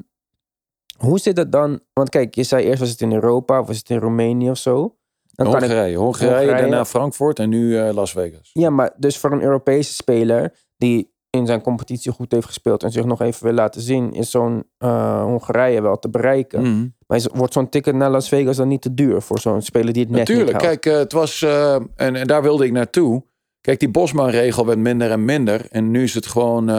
hoe zit het dan? Want kijk, je zei eerst was het in Europa of was het in Roemenië of zo. Dan kan ik, Hongarije, Hongarije, daarna Frankfurt en nu eh, Las Vegas. ja, maar dus voor een Europese speler die in zijn competitie goed heeft gespeeld en zich nog even wil laten zien, is zo'n eh, Hongarije wel te bereiken. Mhm. Maar is, wordt zo'n ticket naar Las Vegas dan niet te duur voor zo'n speler die het net Natuurlijk, niet haalt? kijk, eh, het was, en, en daar wilde ik naartoe. Kijk, die Bosman-regel werd minder en minder. En nu is het gewoon,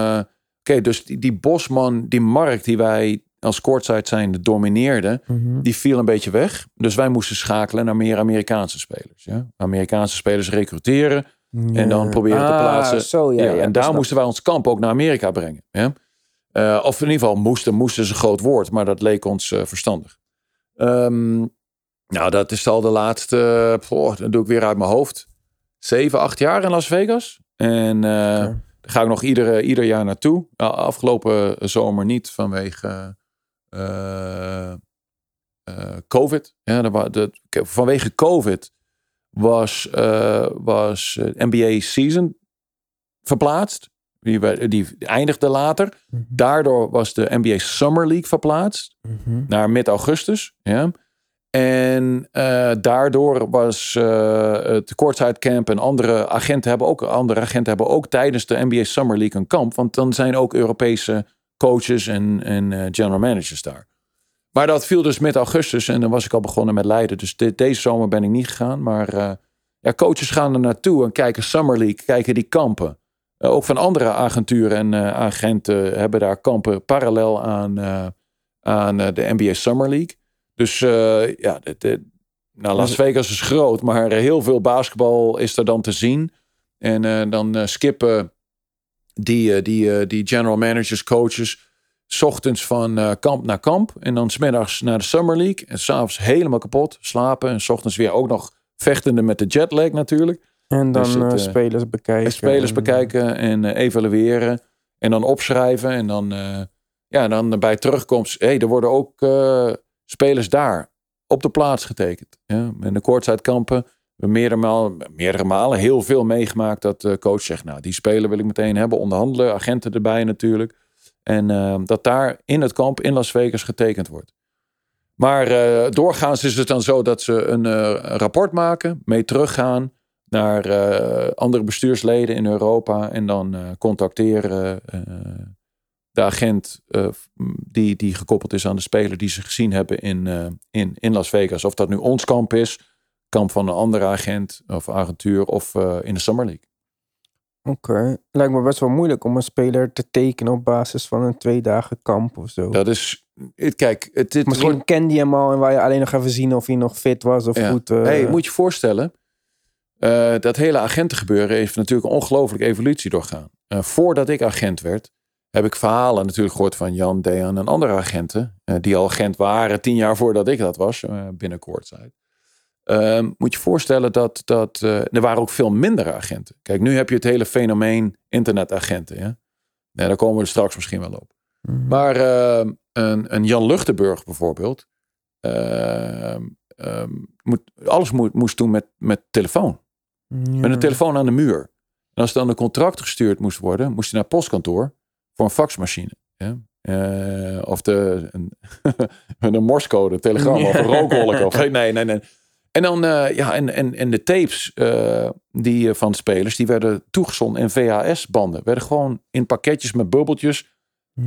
oké, dus die, die Bosman, die markt die wij als courtside zijn domineerden, Mhm. die viel een beetje weg. Dus wij moesten schakelen naar meer Amerikaanse spelers. Ja? Amerikaanse spelers recruteren en dan proberen te Ah, plaatsen. Zo, ja, ja, en daar snap moesten wij ons kamp ook naar Amerika brengen. Ja? Eh, of in ieder geval moesten, moesten is een groot woord, maar dat leek ons eh, verstandig. Ehm, nou, dat is al de laatste, poh, dat doe ik weer uit mijn hoofd. Zeven, acht jaar in Las Vegas. En Oké. daar ga ik nog ieder, ieder jaar naartoe. Nou, afgelopen zomer niet vanwege COVID. Ja, er wa- de, vanwege COVID was, eh, was eh, NBA season verplaatst. Die, die eindigde later. Daardoor was de NBA Summer League verplaatst Mhm. naar mid-augustus. Ja. En eh, daardoor was eh, het Courtside Camp en andere agenten hebben ook andere agenten hebben ook tijdens de NBA Summer League een kamp, want dan zijn ook Europese coaches en, en eh, general managers daar. Maar dat viel dus mid-augustus en dan was ik al begonnen met Leiden. Dus de- deze zomer ben ik niet gegaan. Maar eh, ja, coaches gaan er naartoe en kijken Summer League, kijken die kampen. Eh, ook van andere agenturen en agenten hebben daar kampen parallel aan, aan de NBA Summer League. Dus ja, de, de- nou, Las Vegas is groot, maar heel veel basketbal is er dan te zien. En dan skippen die, eh, die, eh, die general managers, coaches, 's ochtends van eh, kamp naar kamp. En dan smiddags naar de Summer League. En s'avonds helemaal kapot, slapen. En 's ochtends weer ook nog vechtende met de jetlag natuurlijk. En dan Dus het, spelers bekijken. En spelers en- bekijken en evalueren. En dan opschrijven. En dan, ja, dan bij terugkomst. Hé, hey, er worden ook spelers daar op de plaats getekend. Ja, in de koortzijdkampen. Meerdere malen, meerdere malen heel veel meegemaakt dat de coach zegt: Nou, die speler wil ik meteen hebben. Onderhandelen, agenten erbij natuurlijk. En eh, dat daar in het kamp in Las Vegas getekend wordt. Maar eh, doorgaans is het dan zo dat ze een eh, rapport maken, mee teruggaan naar eh, andere bestuursleden in Europa en dan eh, contacteren eh, de agent eh, die, die gekoppeld is aan de speler die ze gezien hebben in, eh, in, in Las Vegas. Of dat nu ons kamp is, kamp van een andere agent of agentuur of eh, in de Summer League. Oké. Lijkt me best wel moeilijk om een speler te tekenen op basis van een twee dagen kamp of zo. Dat is, het, kijk, het, het Misschien wordt- kende je hem al en waar je alleen nog even zien of hij nog fit was of Ja. goed. eh, hey, moet je voorstellen, eh, dat hele agentengebeuren heeft natuurlijk een ongelooflijke evolutie doorgaan. Eh, voordat ik agent werd, heb ik verhalen natuurlijk gehoord van Jan, Dejan en andere agenten. eh, die al agent waren tien jaar voordat ik dat was, eh, binnen Ehm, moet je voorstellen dat, dat eh, er waren ook veel minder agenten. Kijk, nu heb je het hele fenomeen internetagenten. Ja? Nee, daar komen we straks misschien wel op. mhm. Maar ehm, een, een Jan Luchtenburg bijvoorbeeld. ehm, moet, alles moet, moest doen met, met telefoon. Met een telefoon aan de muur. En als dan een contract gestuurd moest worden, moest je naar postkantoor voor een faxmachine. Ja? Eh, of de, een, een telegram of een rookwolk. Of, nee, nee, nee. En dan, eh, ja, en, en, en de tapes eh, die, eh, van spelers, die werden toegezonden in VHS-banden. Werden gewoon in pakketjes met bubbeltjes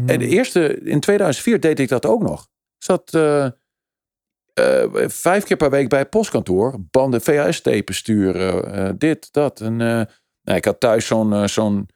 en de eerste, in 2004 deed ik dat ook nog. Ik zat vijf keer per week bij het postkantoor. Banden VHS-tapen sturen. dit, dat. En, nou, ik had thuis zo'n zo'n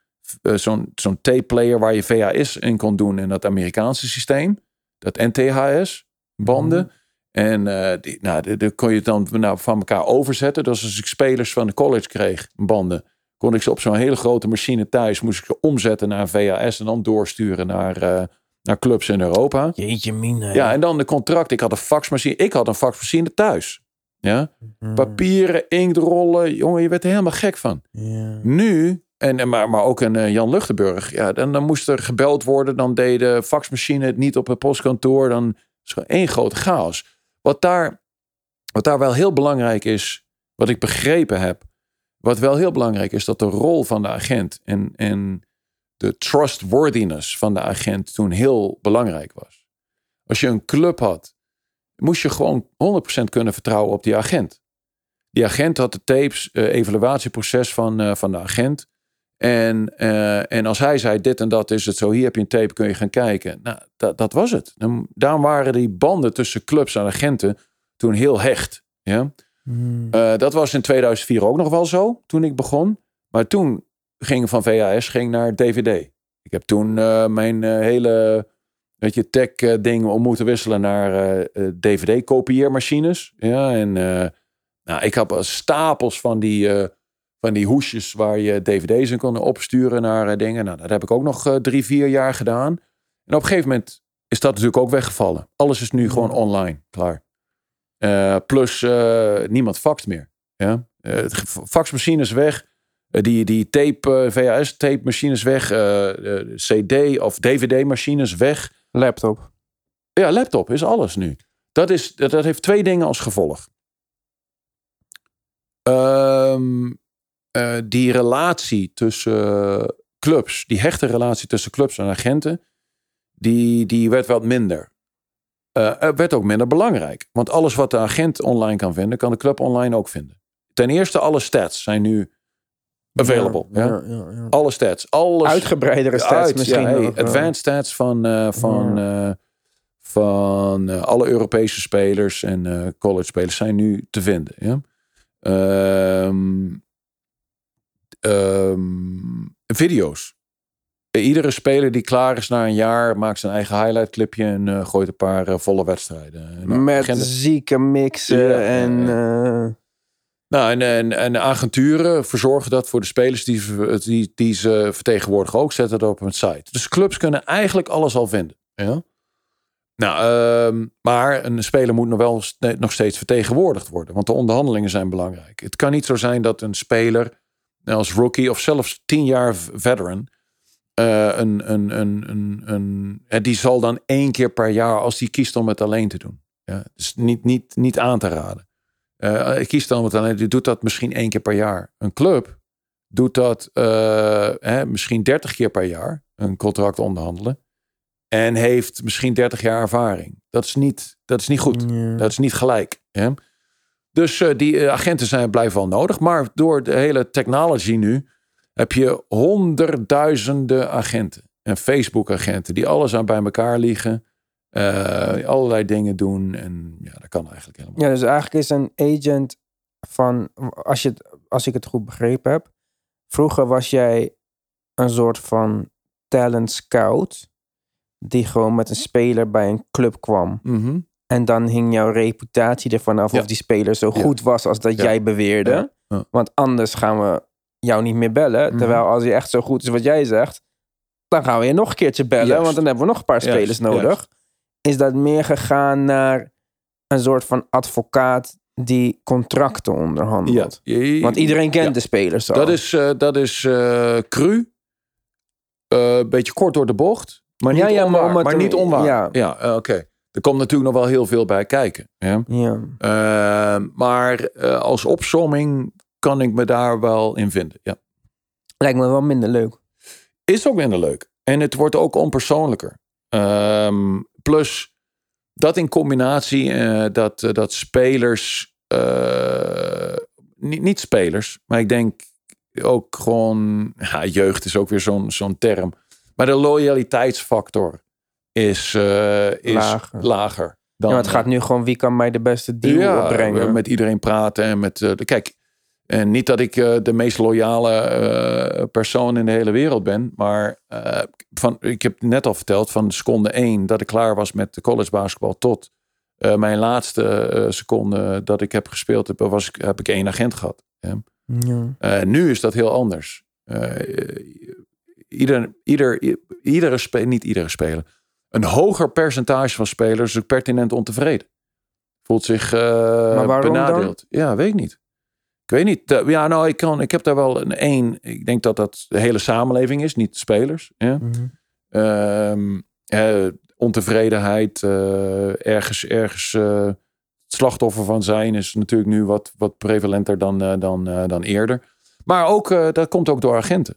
zo'n zo'n tape-player waar je VHS in kon doen in dat Amerikaanse systeem. Dat NTHS-banden. En eh, die, nou, die kon je dan nou, van elkaar overzetten. Dus als ik spelers van de college kreeg, banden, kon ik ze op zo'n hele grote machine thuis, moest ik ze omzetten naar een VHS en dan doorsturen naar, eh, naar clubs in Europa. Jeetje mine. Ja, en dan de contract. Ik had een faxmachine. Ik had een faxmachine thuis. Ja, Mhm. papieren, inktrollen. Jongen, je werd er helemaal gek van. Nu, en, en maar, maar ook een eh, Jan Luchtenburg. Ja, dan, dan moest er gebeld worden. Dan deed de faxmachine het niet op het postkantoor. Dan is het gewoon één grote chaos. Wat daar, wat daar wel heel belangrijk is, wat ik begrepen heb. Wat wel heel belangrijk is, dat de rol van de agent en, en de trustworthiness van de agent toen heel belangrijk was. Als je een club had, moest je gewoon 100% kunnen vertrouwen op die agent. Die agent had de tapes, eh, evaluatieproces van, eh, van de agent. En, eh, en als hij zei, dit en dat is het zo, hier heb je een tape, kun je gaan kijken. Nou, dat, dat was het. Dan, daarom waren die banden tussen clubs en agenten toen heel hecht. Ja? Mhm. Eh, dat was in 2004 ook nog wel zo, toen ik begon. Maar toen ging van VHS ging naar DVD. Ik heb toen eh, mijn hele weet je, tech ding om moeten wisselen naar DVD-kopieermachines. Ja, en nou, ik heb stapels van die, van die hoesjes waar je DVD's in kon opsturen naar eh, dingen. Nou, dat heb ik ook nog eh, drie, vier jaar gedaan. En op een gegeven moment is dat natuurlijk ook weggevallen. Alles is nu gewoon online, klaar. Eh, plus niemand faxt meer. Ja? Faxmachine is weg. Die, die tape, eh, VHS tape machines weg. CD of DVD machines weg. Laptop. Ja, laptop is alles nu. Dat, is, dat, dat heeft twee dingen als gevolg. Ehm, eh, die relatie tussen, clubs, die hechte relatie tussen clubs en agenten, die, die werd wat minder. Uh, werd ook minder belangrijk. Want alles wat de agent online kan vinden, kan de club online ook vinden. Ten eerste, alle stats zijn nu available. Ja, ja. ja alle stats. Alles, Uitgebreidere stats uit, misschien. Hey, advanced stats van, uh, van, uh, van alle Europese spelers en college spelers zijn nu te vinden. Ja? Um, um, video's. Iedere speler die klaar is na een jaar maakt zijn eigen highlight clipje en uh, gooit een paar uh, volle wedstrijden. Nou, Met zieke mixen ja, en. Uh... Nou, en, en, en agenturen verzorgen dat voor de spelers die, die, die ze vertegenwoordigen ook, zetten dat op hun site. Dus clubs kunnen eigenlijk alles al vinden. Ja? Nou, uh, maar een speler moet nog wel nog steeds vertegenwoordigd worden, want de onderhandelingen zijn belangrijk. Het kan niet zo zijn dat een speler als rookie of zelfs tien jaar veteran uh, een, een, een, een, een, die zal dan één keer per jaar, als hij kiest om het alleen te doen. Ja, dus niet, niet, niet aan te raden. Uh, ik kies dan om het alleen, die doet dat misschien één keer per jaar. Een club doet dat uh, hè, misschien dertig keer per jaar, een contract onderhandelen. En heeft misschien 30 jaar ervaring. Dat is niet, dat is niet goed. Dat is niet gelijk. Hè? Dus die agenten zijn, blijven wel nodig. Maar door de hele technology nu heb je honderdduizenden agenten. En Facebook-agenten die alles aan bij elkaar liggen. Uh, allerlei dingen doen. En ja, dat kan eigenlijk helemaal Ja, dus eigenlijk is een agent van, als, je, als ik het goed begrepen heb. Vroeger was jij een soort van talent scout. Die gewoon met een speler bij een club kwam. Mhm. En dan hing jouw reputatie ervan af of die speler zo goed was als dat jij beweerde. Want anders gaan we jou niet meer bellen. Mhm. Terwijl als hij echt zo goed is wat jij zegt, dan gaan we je nog een keertje bellen, want dan hebben we nog een paar spelers nodig. Is dat meer gegaan naar een soort van advocaat die contracten onderhandelt? Want iedereen kent de spelers al. Dat is, uh, dat is uh, cru. Een uh, beetje kort door de bocht. Maar niet ja, onwaar. Maar, maar niet onwaar. Ja, ja oké. Okay. Er komt natuurlijk nog wel heel veel bij kijken. Ja. ja. maar als opsomming kan ik me daar wel in vinden. Ja. Lijkt me wel minder leuk. Is ook minder leuk. En het wordt ook onpersoonlijker. Um, plus dat in combinatie uh, dat, uh, dat spelers, niet, niet spelers, maar ik denk ook gewoon, ja, jeugd is ook weer zo'n zo'n term. Maar de loyaliteitsfactor is, is lager. lager dan, ja, het gaat nu gewoon wie kan mij de beste deal ja, brengen. Met iedereen praten en met de, kijk, en niet dat ik uh, de meest loyale uh, persoon in de hele wereld ben. Maar uh, van, ik heb net al verteld van seconde één dat ik klaar was met de college basketbal tot mijn laatste seconde dat ik heb gespeeld heb, was, heb ik één agent gehad. Ja. nu is dat heel anders. ieder, ieder, iedere speler, niet iedere speler, een hoger percentage van spelers is pertinent ontevreden. Voelt zich benadeeld. Dan? Ja, weet ik niet. Ik weet niet. Ja, nou, ik, kan, ik heb daar wel een één. Ik denk dat dat de hele samenleving is, niet spelers. Ja? Mm ontevredenheid, uh, ergens, ergens uh, slachtoffer van zijn is natuurlijk nu wat, wat prevalenter dan, dan, dan eerder. Maar ook, dat komt ook door agenten.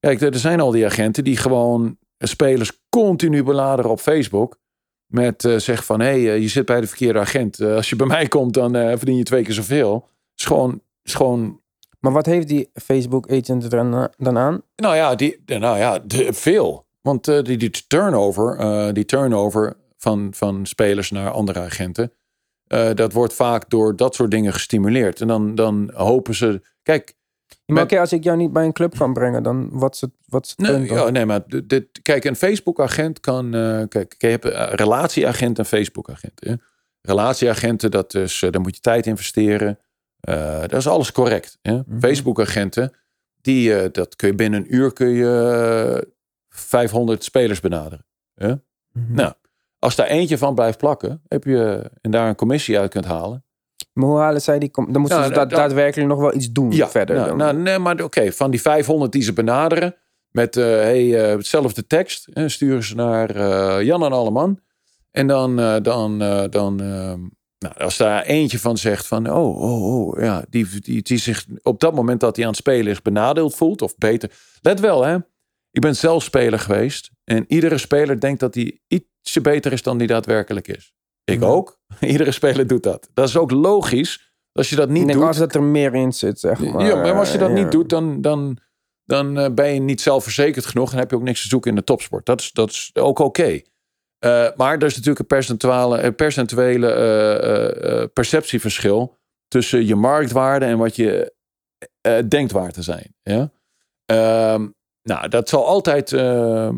Kijk, er zijn al die agenten die gewoon spelers continu beladeren op Facebook. Met zeg van, hé, hey, je zit bij de verkeerde agent. als je bij mij komt, dan verdien je twee keer zoveel. Is gewoon is gewoon... Maar wat heeft die Facebook agent er eh, dan aan? Nou ja, die, nou ja de, veel. Want uh, die, die turnover, uh, die turnover van, van spelers naar andere agenten, uh, dat wordt vaak door dat soort dingen gestimuleerd. En dan, dan hopen ze. Kijk. Maar met, als ik jou niet bij een club kan brengen, dan wat is het, wat is het nee, ja, nee, maar dit, kijk, een Facebook-agent kan. kijk, je hebt een relatieagent en Facebook-agent. Relatieagenten, dat is, daar moet je tijd investeren. Uh, dat is alles correct. Mm -hmm. Facebook-agenten, die, dat kun je binnen een uur kun je 500 spelers benaderen. Mm -hmm. Nou, als daar eentje van blijft plakken, heb je en daar een commissie uit kunt halen. Maar hoe halen zij die? Dan moeten nou, ze da daadwerkelijk nog wel iets doen ja, verder. Nou, nou, nee, maar oké, van die 500 die ze benaderen met uh, hey, hetzelfde tekst, sturen ze naar Jan en Alleman. En dan, dan, dan nou, als daar eentje van zegt van, oh, oh, oh, ja, die, die, die zich op dat moment dat hij aan het spelen is benadeeld voelt, of beter. Let wel, hè. Ik ben zelf speler geweest. En iedere speler denkt dat hij ietsje beter is dan hij daadwerkelijk is. Ik Ja. ook. Iedere speler doet dat. Dat is ook logisch. Als je dat niet Ik denk doet. als dat er meer in zit, zeg maar. ja, maar als je dat Ja. niet doet, dan, dan, dan eh, ben je niet zelfverzekerd genoeg. En heb je ook niks te zoeken in de topsport. Dat is, dat is ook oké. Eh, maar er is natuurlijk een percentuele, percentuele eh, perceptieverschil tussen je marktwaarde en wat je denkt waar te zijn. Ja? Ehm, nou, dat zal altijd ehm,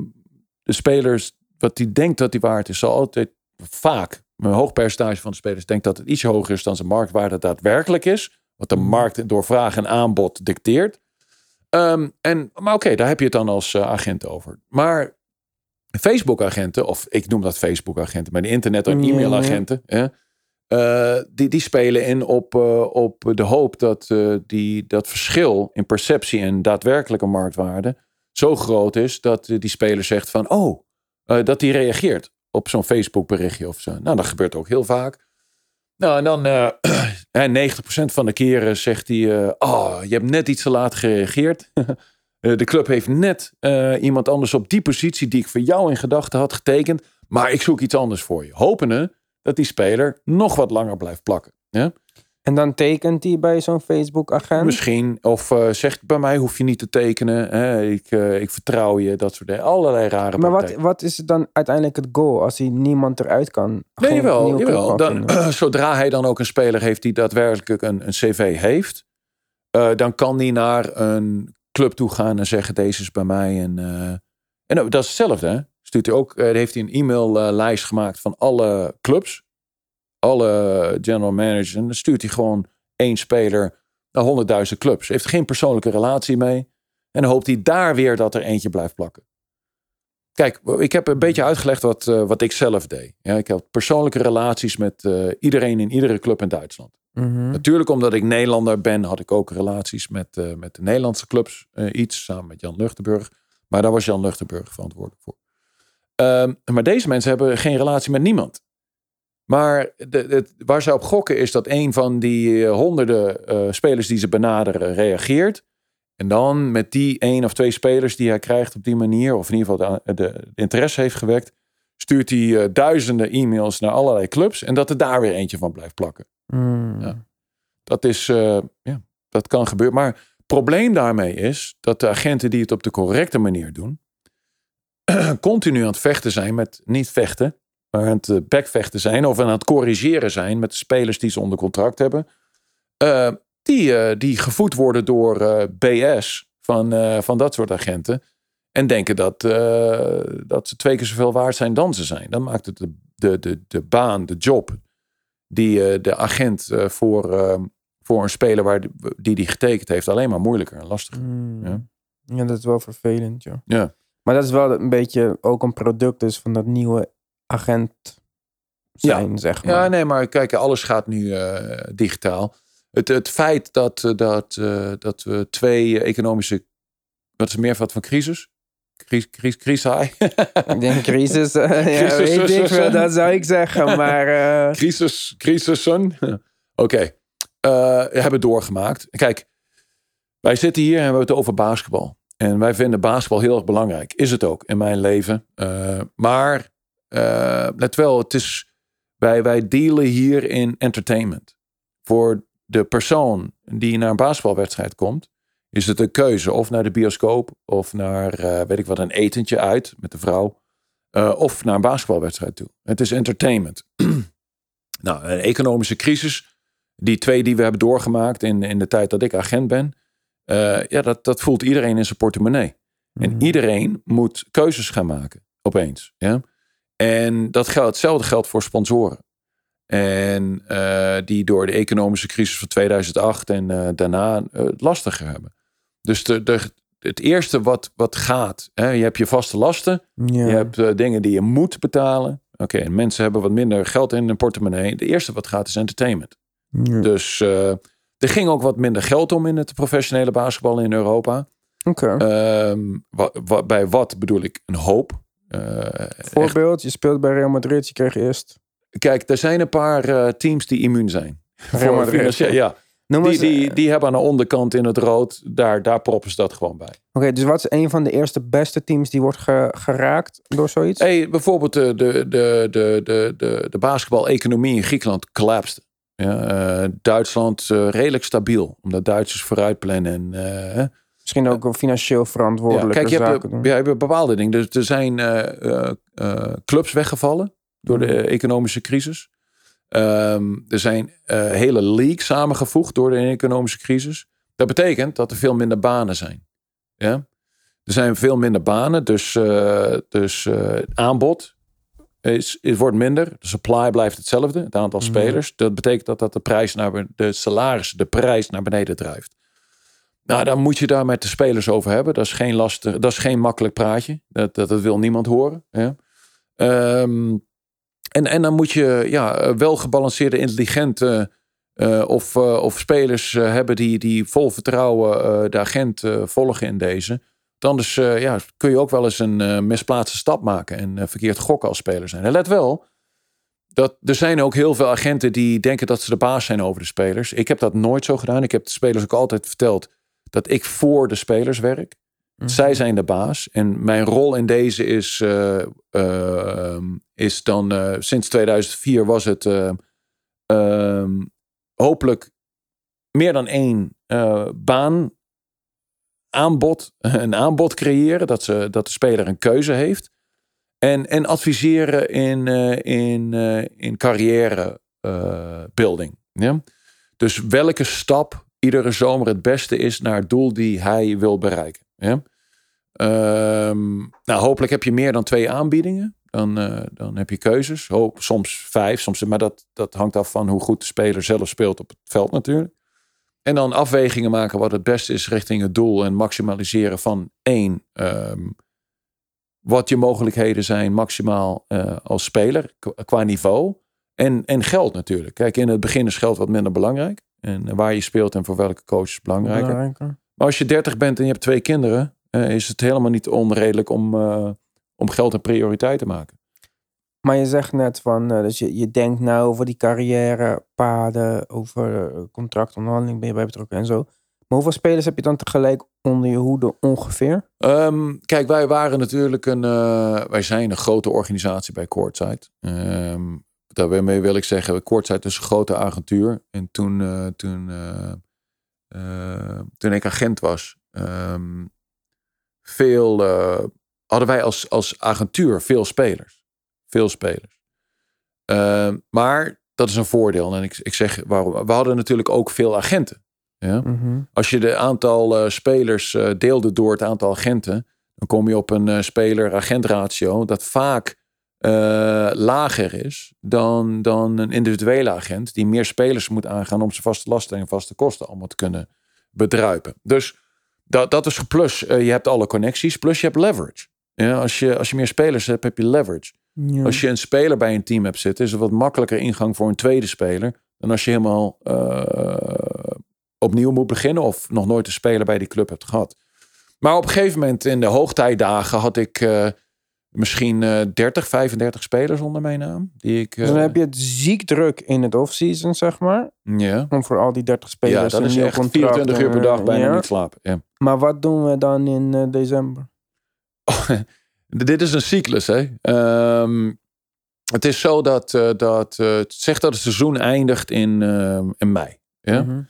de spelers, wat die denkt dat die waard is, zal altijd vaak, een hoog percentage van de spelers denkt dat het iets hoger is dan zijn marktwaarde daadwerkelijk is. Wat de markt door vraag en aanbod dicteert. Ehm, en, maar oké, daar heb je het dan als eh, agent over. Maar Facebook-agenten, of ik noem dat Facebook-agenten, maar die internet- en e-mailagenten, eh, die, die spelen in op, eh, op de hoop dat die, dat verschil in perceptie en daadwerkelijke marktwaarde zo groot is dat die speler zegt van, oh, dat die reageert op zo'n Facebook-berichtje of zo. Nou, dat gebeurt ook heel vaak. Nou, en dan eh, hè, 90% van de keren zegt hij, eh, oh, je hebt net iets te laat gereageerd. Eh, de club heeft net eh, iemand anders op die positie die ik voor jou in gedachten had getekend. Maar ik zoek iets anders voor je. Hopende dat die speler nog wat langer blijft plakken. Ja? En dan tekent hij bij zo'n Facebook-agent. Misschien. Of eh, zegt bij mij hoef je niet te tekenen. Hè? Ik, eh, ik vertrouw je. Dat soort dingen. Allerlei rare Maar wat, wat is dan uiteindelijk het goal als hij niemand eruit kan? Nee, jawel, jawel. Dan, zodra hij dan ook een speler heeft die daadwerkelijk een, een cv heeft, eh, dan kan hij naar een club toe gaan en zeggen: Deze is bij mij. En, en dat is hetzelfde. Hè? Stuurt hij ook, heeft hij een e-maillijst gemaakt van alle clubs, alle general managers. En dan stuurt hij gewoon één speler naar honderdduizend clubs. Heeft geen persoonlijke relatie mee. En dan hoopt hij daar weer dat er eentje blijft plakken. Kijk, ik heb een beetje uitgelegd wat, eh, wat ik zelf deed. Ja, ik heb persoonlijke relaties met eh, iedereen in iedere club in Duitsland. Mhm. Natuurlijk, omdat ik Nederlander ben, had ik ook relaties met, eh, met de Nederlandse clubs. iets samen met Jan Luchtenburg. Maar daar was Jan Luchtenburg verantwoordelijk voor. Ehm, maar deze mensen hebben geen relatie met niemand. Maar de, de- waar zij op gokken is dat een van die eh, honderden eh, spelers die ze benaderen reageert. En dan met die één of twee spelers die hij krijgt op die manier, of in ieder geval de, de, interesse heeft gewekt, stuurt hij eh, duizenden e-mails naar allerlei clubs. En dat er daar weer eentje van blijft plakken. Mm. Ja. Dat is, ja, dat kan gebeuren. Maar het probleem daarmee is dat de agenten die het op de correcte manier doen, continu aan het vechten zijn met, niet vechten, aan het eh, backvechten zijn of aan het corrigeren zijn met de spelers die ze onder contract hebben. Eh, die, eh, die gevoed worden door BS van, van dat soort agenten. En denken dat, dat ze twee keer zoveel waard zijn dan ze zijn. Dan maakt het de, de, de, de baan, de job die de agent voor, voor een speler waar die, die die getekend heeft alleen maar moeilijker en lastiger. Mm. Ja. Ja. dat is wel vervelend, ja. Ja. Maar dat is wel een beetje ook een product dus van dat nieuwe agent zijn, zeg maar. Ja, nee, maar kijk, alles gaat nu eh, digitaal. Het, het feit dat, eh, dat, eh, dat we twee economische. Wat is het meervoud van crisis? Cris, cris, crisis. Ik denk crisis, ja, Crisis, weet ik crisis, dat zou ik zeggen, maar... crisis, crisissen. Oké, eh, hebben doorgemaakt. Kijk, wij zitten hier en we hebben het over basketbal. En wij vinden basketbal heel erg belangrijk. Is het ook in mijn leven. Maar eh, let wel, het is, wij, wij dealen hier in entertainment. Voor de persoon die naar een basketbalwedstrijd komt, is het een keuze. Of naar de bioscoop, of naar, eh, weet ik wat, een etentje uit met de vrouw. eh, of naar een basketbalwedstrijd toe. Het is entertainment. nou, een economische crisis. Die twee die we hebben doorgemaakt in, in de tijd dat ik agent ben. ja, dat, dat voelt iedereen in zijn portemonnee. En Mhm. iedereen moet keuzes gaan maken, opeens. Ja? En dat geldt, hetzelfde geldt voor sponsoren. En eh, die door de economische crisis van 2008 en eh, daarna eh, het lastiger hebben. Dus de, de, het eerste wat, wat gaat, hè, je hebt je vaste lasten. ja. Je hebt dingen die je moet betalen. Oké, en mensen hebben wat minder geld in hun portemonnee. De eerste wat gaat is entertainment. Ja. Dus er ging ook wat minder geld om in het professionele basketbal in Europa. Oké. Ehm, wa- wa- bij wat bedoel ik? Een hoop. Eh, echt- Voorbeeld, je speelt bij Real Madrid, je kreeg eerst... kijk, er zijn een paar eh, teams die immuun zijn. Real Madrid. ja. Die, die, eh, die hebben aan de onderkant in het rood, daar, daar proppen ze dat gewoon bij. Oké, dus wat is een van de eerste beste teams die wordt ge- geraakt door zoiets? Hey, bijvoorbeeld de, de, de, de, de, de, de basketbal-economie in Griekenland collapste. Ja, eh, Duitsland eh, redelijk stabiel, omdat Duitsers vooruit plannen. En, eh. Misschien ook financieel ja, verantwoordelijke kijk, je hebt, doen. je hebt bepaalde dingen. Dus er zijn eh, eh, eh, clubs weggevallen door de Mhm. economische crisis. Ehm, er zijn hele leagues samengevoegd door de economische crisis. Dat betekent dat er veel minder banen zijn. Ja? Er zijn veel minder banen, dus, dus het aanbod is, is, wordt minder. De supply blijft hetzelfde, het aantal Mhm. spelers. Dat betekent dat, dat de prijs naar de salaris, de prijs naar beneden drijft. Nou, dan moet je daar met de spelers over hebben. Dat is geen lastig, dat is geen makkelijk praatje. Dat, dat, wil niemand horen. Ja. Ehm, en, en dan moet je ja, wel gebalanceerde, intelligente eh, of, eh, of spelers eh, hebben die, die vol vertrouwen de agent volgen in deze. Eh, ja, kun je ook wel eens een misplaatste stap maken en verkeerd gokken als speler zijn. En let wel, dat, er zijn ook heel veel agenten die denken dat ze de baas zijn over de spelers. Ik heb dat nooit zo gedaan. Ik heb de spelers ook altijd verteld dat ik voor de spelers werk. Mhm. Zij zijn de baas. En mijn rol in deze is, eh, eh, is dan eh, sinds 2004 was het eh, ehm, hopelijk meer dan één baan aanbod, een aanbod creëren. Dat, ze, dat de speler een keuze heeft. En, en adviseren in, in, in carrière building. Ja? Dus welke stap iedere zomer het beste is naar het doel die hij wil bereiken. Ehm, nou, hopelijk heb je meer dan twee aanbiedingen. Dan, eh, dan heb je keuzes. Soms vijf, soms, maar dat, dat hangt af van hoe goed de speler zelf speelt op het veld natuurlijk. En dan afwegingen maken wat het beste is richting het doel. En maximaliseren van één. ehm, wat je mogelijkheden zijn maximaal eh, als speler qua niveau. En, en geld natuurlijk. Kijk, in het begin is geld wat minder belangrijk. En waar je speelt en voor welke coach is belangrijker. Belangrijker. Maar als je 30 bent en je hebt twee kinderen, eh, is het helemaal niet onredelijk om, eh, om geld een prioriteit te maken. Maar je zegt net van, eh, dus je, je denkt nou over die carrièrepaden, over contractonderhandeling ben je bij betrokken en zo. Maar hoeveel spelers heb je dan tegelijk onder je hoede ongeveer? Ehm, kijk, wij waren natuurlijk een, wij zijn een grote organisatie bij Courtside. Ehm daarmee wil ik zeggen, Courtside is een grote agentuur. En toen, eh, toen, eh, eh, toen ik agent was, ehm, veel, hadden wij als, als agentuur veel spelers. Veel spelers. Ehm, maar dat is een voordeel. En ik, ik zeg waarom. We hadden natuurlijk ook veel agenten. Ja? Mhm. Als je de aantal spelers deelde door het aantal agenten, dan kom je op een speler-agent ratio dat vaak eh, lager is dan, dan een individuele agent die meer spelers moet aangaan om zijn vaste lasten en vaste kosten allemaal te kunnen bedruipen. Dus dat, dat is plus. eh, je hebt alle connecties, plus je hebt leverage. Ja, als, je, als je meer spelers hebt, heb je leverage. Ja. Als je een speler bij een team hebt zitten, is het wat makkelijker ingang voor een tweede speler. Dan als je helemaal eh, opnieuw moet beginnen of nog nooit een speler bij die club hebt gehad. Maar op een gegeven moment in de hoogtijdagen had ik misschien eh 30, 35 spelers onder mijn naam. Die ik, Dus dan eh, heb je het ziek druk in het offseason, zeg maar. ja. Om voor al die 30 ja, spelers dat een is echt contract, 24 uur per dag bijna ja. niet slapen. Ja. Maar wat doen we dan in eh, december? Dit is een cyclus, hè. Ehm, het is zo dat, eh, dat het zegt dat het seizoen eindigt in, in mei. Ja? Mhm.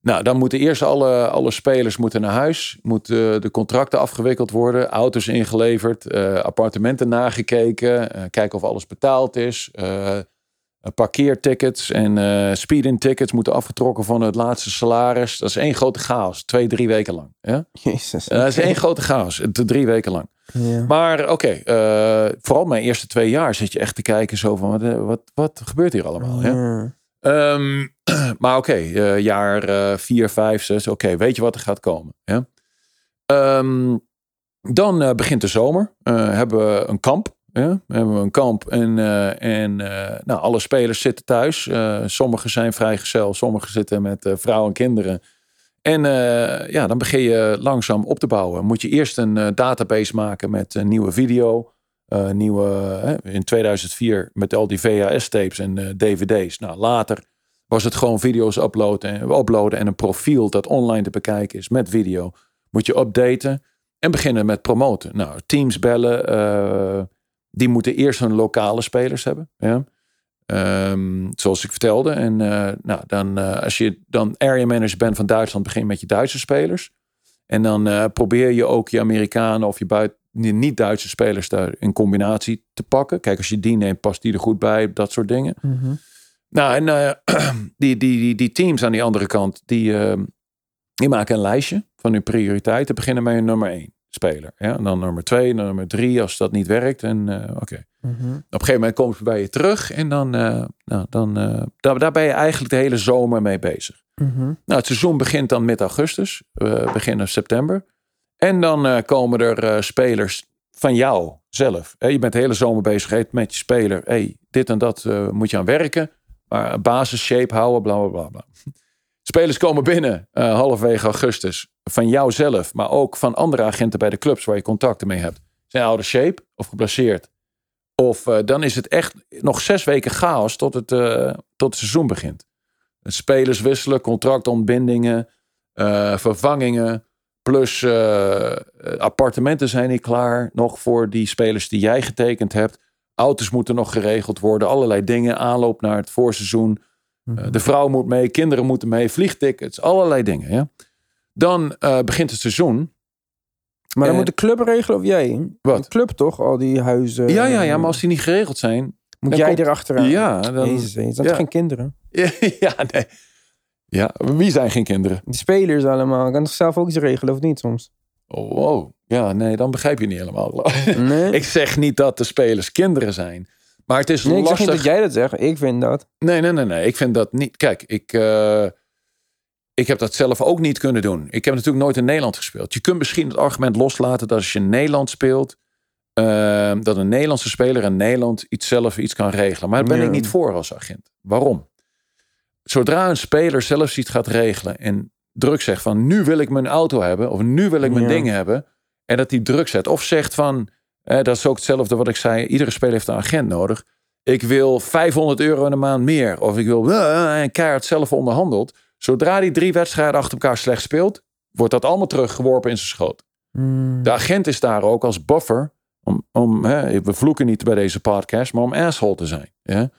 Nou, dan moeten eerst alle, alle spelers moeten naar huis. Moeten de contracten afgewikkeld worden. Auto's ingeleverd. eh, appartementen nagekeken. eh, kijken of alles betaald is. eh, parkeertickets en eh speeding tickets moeten afgetrokken van het laatste salaris. Dat is één grote chaos. Twee, drie weken lang. Ja? Jezus. Eh, dat is één grote chaos. Drie weken lang. Ja. Maar oké, eh, vooral mijn eerste twee jaar zit je echt te kijken zo van wat, eh, wat, wat gebeurt hier allemaal? Ja? Ehm, maar oké, eh, jaar eh, vier, vijf, zes. Oké, weet je wat er gaat komen? Ehm, dan eh, begint de zomer. Eh, hebben we een kamp. Ja? Hebben we een kamp en, en nou, alle spelers zitten thuis. Sommigen zijn vrijgezel, sommigen zitten met eh, vrouw en kinderen. En ja, dan begin je langzaam op te bouwen. Moet je eerst een database maken met nieuwe video. Eh, nieuwe, in 2004 met al die VHS-tapes en eh, DVD's. Nou, later was het gewoon video's uploaden en, uploaden en een profiel dat online te bekijken is met video. Moet je updaten en beginnen met promoten. Nou, teams bellen, eh, die moeten eerst hun lokale spelers hebben. Ja? Ehm, zoals ik vertelde. En nou, dan, als je dan area manager bent van Duitsland, begin met je Duitse spelers. En dan probeer je ook je Amerikanen of je buiten niet-Duitse spelers daar in combinatie te pakken. Kijk, als je die neemt, past die er goed bij, dat soort dingen. Mhm. Nou, en die, die, die, die teams aan die andere kant, die, ehm, die maken een lijstje van hun prioriteiten. Beginnen met een nummer één speler. Ja? En dan nummer twee, dan nummer drie als dat niet werkt. En eh, oké. Mhm. Op een gegeven moment komen ze bij je terug. En dan, eh, nou, dan eh, daar, daar ben je eigenlijk de hele zomer mee bezig. Mhm. Nou, het seizoen begint dan mid augustus, uh, begin september. En dan komen er spelers van jou zelf. je bent de hele zomer bezig met je speler. Hey, dit en dat moet je aan werken. Maar basis shape houden, bla bla bla. Spelers komen binnen halverwege augustus van jouzelf, maar ook van andere agenten bij de clubs waar je contacten mee hebt. Zijn oude shape of geblesseerd. Of dan is het echt nog zes weken chaos tot het, tot het seizoen begint. Spelers wisselen, contractontbindingen, vervangingen. Plus appartementen zijn niet klaar nog voor die spelers die jij getekend hebt. Auto's moeten nog geregeld worden. Allerlei dingen. Aanloop naar het voorseizoen. Uh, de vrouw moet mee. Kinderen moeten mee. Vliegtickets. Allerlei dingen. Ja? Dan uh, begint het seizoen. Maar dan moet de club regelen of jij? Wat? De club toch? Al die huizen. Ja, ja, ja. Maar als die niet geregeld zijn. Moet jij komt... erachteraan? Ja. Dan... Jezus, je ja. geen kinderen? ja, nee. Ja, wie zijn geen kinderen? Die spelers allemaal. Kan toch zelf ook iets regelen of niet soms? Oh, wow. Ja, nee, dan begrijp je niet helemaal. Nee. ik zeg niet dat de spelers kinderen zijn. Maar het is nee, lastig. Ik zeg niet dat jij dat zegt. Ik vind dat. Nee, nee, nee, nee. Ik vind dat niet. Kijk, ik, uh, ik heb dat zelf ook niet kunnen doen. Ik heb natuurlijk nooit in Nederland gespeeld. Je kunt misschien het argument loslaten dat als je in Nederland speelt, uh, dat een Nederlandse speler in Nederland iets zelf iets kan regelen. Maar daar ben Ja. ik niet voor als agent. Waarom? Zodra een speler zelf iets gaat regelen en druk zegt van nu wil ik mijn auto hebben of nu wil ik mijn Ja. ding hebben en dat hij druk zet of zegt van eh, dat is ook hetzelfde wat ik zei. Iedere speler heeft een agent nodig. Ik wil 500 euro in de maand meer. Of ik wil uh, en keihard zelf onderhandeld. Zodra hij drie wedstrijden achter elkaar slecht speelt, wordt dat allemaal teruggeworpen in zijn schoot. Hmm. De agent is daar ook als buffer. Om, om, hè, we vloeken niet bij deze podcast, maar om asshole te zijn. Ja?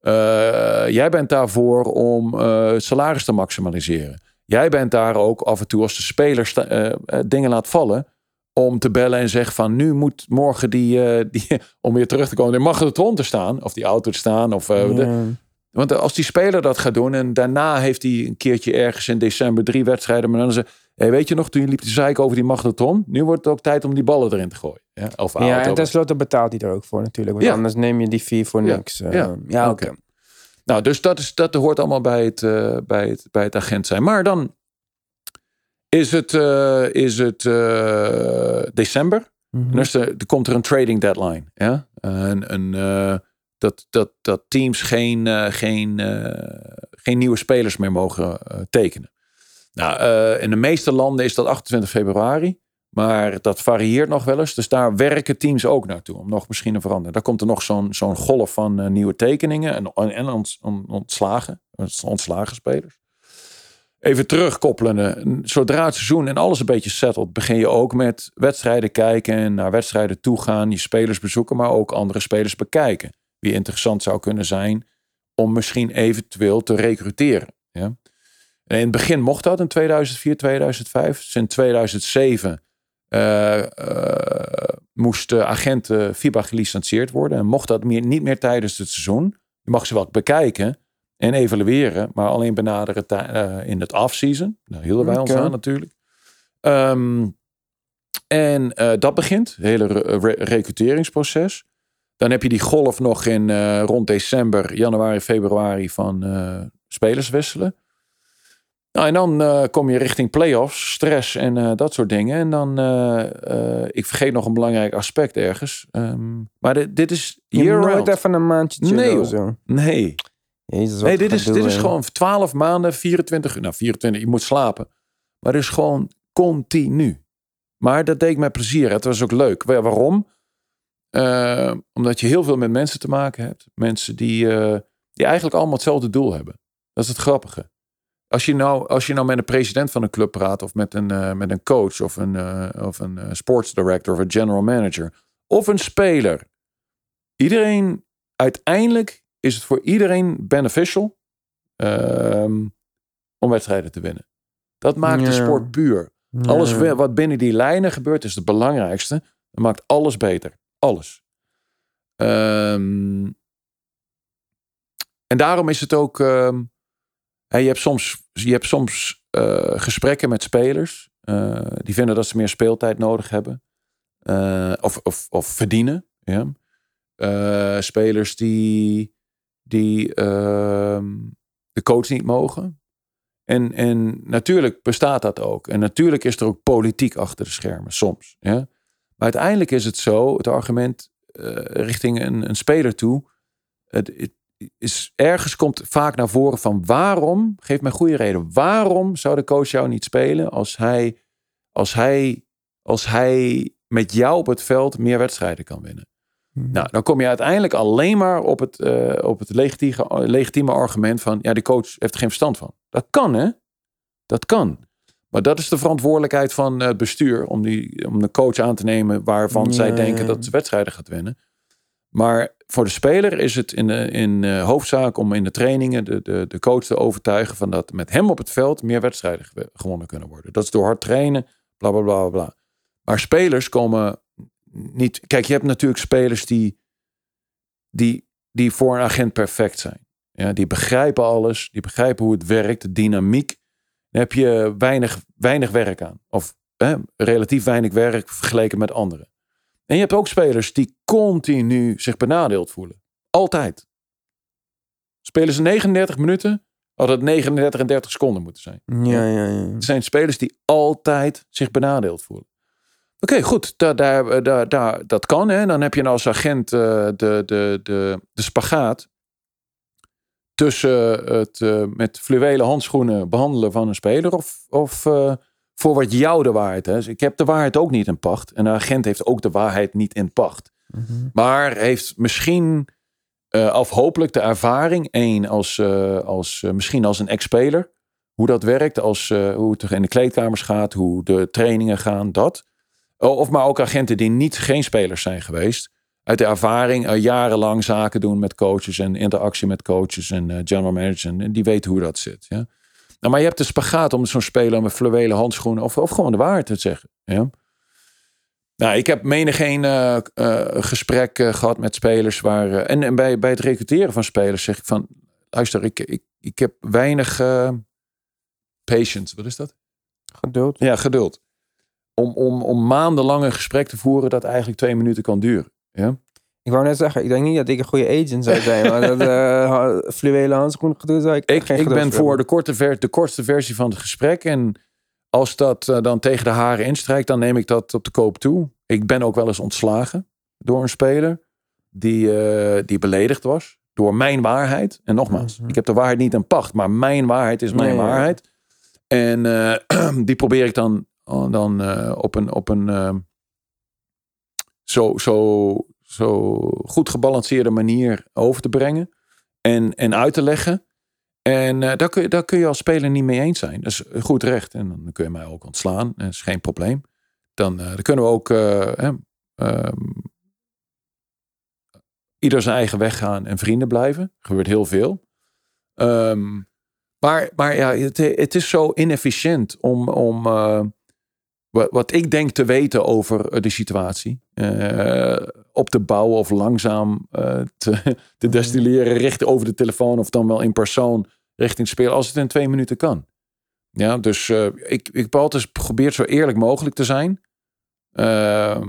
Eh, jij bent daarvoor om eh, salaris te maximaliseren. Jij bent daar ook af en toe als de speler eh, dingen laat vallen. Om te bellen en zeggen van nu moet morgen die, die om weer terug te komen, in magnetron te staan. Of die auto te staan. Of, de- want als die speler dat gaat doen en daarna heeft hij een keertje ergens in december drie wedstrijden. Maar dan ze, hey, weet je nog, toen je liep te zeiken over die magnetron. Nu wordt het ook tijd om die ballen erin te gooien. Ja, of Ja, en tenslotte betaalt hij er ook voor natuurlijk. Want Ja. anders neem je die fee voor Ja. niks. Eh, Ja. ja, oké. Nou, dus dat, is, dat hoort allemaal bij het, eh, bij, het, bij het agent zijn. Maar dan is het, eh, is het december. Mhm. En er, is er, er komt er een trading deadline. Ja? Een, een, dat, dat, dat teams geen, geen, geen nieuwe spelers meer mogen tekenen. Nou, eh, in de meeste landen is dat 28 februari. Maar dat varieert nog wel eens. Dus daar werken teams ook naartoe. Om nog misschien te veranderen. Daar komt er nog zo'n golf van eh, nieuwe tekeningen. En, en ont, ont- ontslagen. Ontslagen spelers. Even terugkoppelen. Zodra het seizoen en alles een beetje settelt, begin je ook met wedstrijden kijken en naar wedstrijden toe gaan, je spelers bezoeken, maar ook andere spelers bekijken. Wie interessant zou kunnen zijn om misschien eventueel te recruteren. En in het begin mocht dat in 2004, 2005. Sinds 2007 eh, eh, moesten agenten FIBA gelicenseerd worden en mocht dat meer, niet meer tijdens het seizoen. Je mag ze wel bekijken en evalueren, maar alleen benaderen eh, in het off-season. Daar hielden wij ons aan natuurlijk. Ehm, en eh, dat begint, het hele re- re- recruteringsproces. Dan heb je die golf nog in eh, rond december, januari, februari van eh, spelers wisselen. Nou, en dan eh, kom je richting playoffs, stress en eh, dat soort dingen. En dan, eh, ik vergeet nog een belangrijk aspect ergens. Ehm, maar dit, dit is Je year nooit round. even een maandje chillen Nee. Nee, Jezus, nee dit, is, dit is gewoon 12 maanden, 24 uur. Nou, 24, je moet slapen. Maar het is gewoon continu. Maar dat deed ik met plezier. Het was ook leuk. Wa- Waarom? Eh, omdat je heel veel met mensen te maken hebt. Mensen die, die eigenlijk allemaal hetzelfde doel hebben. Dat is het grappige. Als je nou, als je nou met een president van een club praat, of met een, eh, met een coach, of een, eh, of een eh, sports director, of een general manager, of een speler. Iedereen, uiteindelijk is het voor iedereen beneficial ehm, om wedstrijden te winnen. Dat maakt de sport puur. Alles wat binnen die lijnen gebeurt is het belangrijkste. Dat maakt alles beter. Alles. Ehm, en daarom is het ook. ehm, hè, je hebt soms, je hebt soms eh, gesprekken met spelers. eh, die vinden dat ze meer speeltijd nodig hebben. Eh, of, of, of verdienen. Spelers die, die ehm, de coach niet mogen. En, en natuurlijk bestaat dat ook. En natuurlijk is er ook politiek achter de schermen, soms. Ja? Maar uiteindelijk is het zo, het argument richting een, een speler toe. Het is, ergens komt vaak naar voren van waarom, geef mij goede reden, waarom zou de coach jou niet spelen als hij, als hij, als hij met jou op het veld meer wedstrijden kan winnen? Nou, dan kom je uiteindelijk alleen maar op het, eh, op het legitieme, legitieme argument van, ja, de coach heeft er geen verstand van. Dat kan, hè? Dat kan. Maar dat is de verantwoordelijkheid van het bestuur om, die, om de coach aan te nemen waarvan zij denken dat ze wedstrijden gaat winnen. Maar voor de speler is het in, in eh, hoofdzaak om in de trainingen de, de, de coach te overtuigen van dat met hem op het veld meer wedstrijden gew- gewonnen kunnen worden. Dat is door hard trainen, bla bla bla bla. Maar spelers komen niet. Kijk, je hebt natuurlijk spelers die, die, die voor een agent perfect zijn. Ja, die begrijpen alles, die begrijpen hoe het werkt, de dynamiek. Daar heb je weinig, weinig werk aan. Of relatief weinig werk vergeleken met anderen. En je hebt ook spelers die continu zich benadeeld voelen. Altijd. Spelen ze 39 minuten, had het 39 en 30 seconden moeten zijn. Ja, ja, ja. Het zijn spelers die altijd zich benadeeld voelen. Oké, goed. Daar, daar, daar, daar, dat kan. Hè. Dan heb je als agent eh, de, de, de, de spagaat tussen het eh, met fluwelen handschoenen behandelen van een speler of, of eh, voor wat jou de waarheid is. Ik heb de waarheid ook niet in pacht. En de agent heeft ook de waarheid niet in pacht. Maar heeft misschien eh of hopelijk de ervaring, één, als, eh, als, eh, misschien als een ex-speler. Hoe dat werkt, als, hoe het in de kleedkamers gaat, hoe de trainingen gaan, dat. Of maar ook agenten die niet geen spelers zijn geweest. Uit de ervaring jarenlang zaken doen met coaches en interactie met coaches en general managers. En, en die weten hoe dat zit. Ja? Nou, maar je hebt de spagaat om zo'n speler met fluwelen handschoenen of, of gewoon de waarheid te zeggen. Ja? Nou, ik heb menig geen eh, eh, gesprek eh, gehad met spelers waar. en en bij, bij het recruteren van spelers zeg ik van. Luister, ik, ik, ik heb weinig patience. Wat is dat? Geduld. Ja, geduld. Om, om, om maandenlang een gesprek te voeren dat eigenlijk twee minuten kan duren. Ja? Ik wou net zeggen, ik denk niet dat ik een goede agent zou zijn. maar dat uh, fluwelen handschoenen gedoe zou ik Ik, ben voor de, korte ver, de kortste versie van het gesprek. En als dat eh, dan tegen de haren instrijkt, dan neem ik dat op de koop toe. Ik ben ook wel eens ontslagen door een speler die, eh, die beledigd was door mijn waarheid. En nogmaals, Mhm. ik heb de waarheid niet in pacht, maar mijn waarheid is mijn Nee, ja. waarheid. En die probeer ik dan, oh, dan op een, op een zo, zo, zo goed gebalanceerde manier over te brengen en, en uit te leggen. En eh, daar, kun je, daar kun je als speler niet mee eens zijn. Dat is goed recht. En dan kun je mij ook ontslaan. Dat is geen probleem. Dan, eh, dan kunnen we ook eh, ehm, ieder zijn eigen weg gaan en vrienden blijven. Er gebeurt heel veel. Ehm, maar, maar ja, het, het is zo inefficiënt om, om eh, wat, wat ik denk te weten over eh, de situatie eh, op te bouwen of langzaam eh, te, te destilleren richting over de telefoon of dan wel in persoon richting spelen als het in twee minuten kan. Ja, dus eh, ik, ik heb altijd geprobeerd zo eerlijk mogelijk te zijn. Ehm,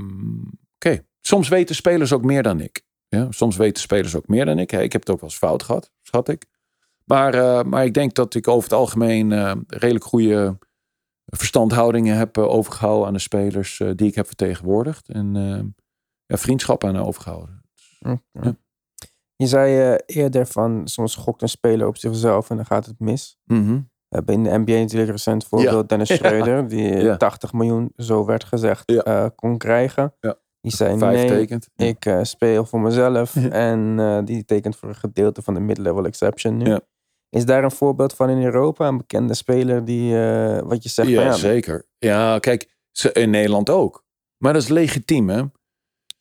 Oké, soms weten spelers ook meer dan ik. Ja, soms weten spelers ook meer dan ik. Hey, Ik heb het ook wel eens fout gehad, schat ik. Maar, eh, maar ik denk dat ik over het algemeen redelijk goede verstandhoudingen heb eh, overgehouden aan de spelers die ik heb vertegenwoordigd. En eh, ja, vriendschap aan overgehouden. Ja. Je zei eh, eerder van soms gokt een speler op zichzelf en dan gaat het mis. Mhm. We hebben in de NBA natuurlijk recent voorbeeld Dennis Ja. Schreuder, die eh, Ja. 80 miljoen, zo werd gezegd, eh, kon krijgen. Ja. Die zei Vijf nee, tekent. ik eh, speel voor mezelf. En eh, die tekent voor een gedeelte van de mid-level exception nu. Ja. Is daar een voorbeeld van in Europa? Een bekende speler die, eh, wat je zegt, Ja, zeker. Ja, kijk, in Nederland ook. Maar dat is legitiem, hè?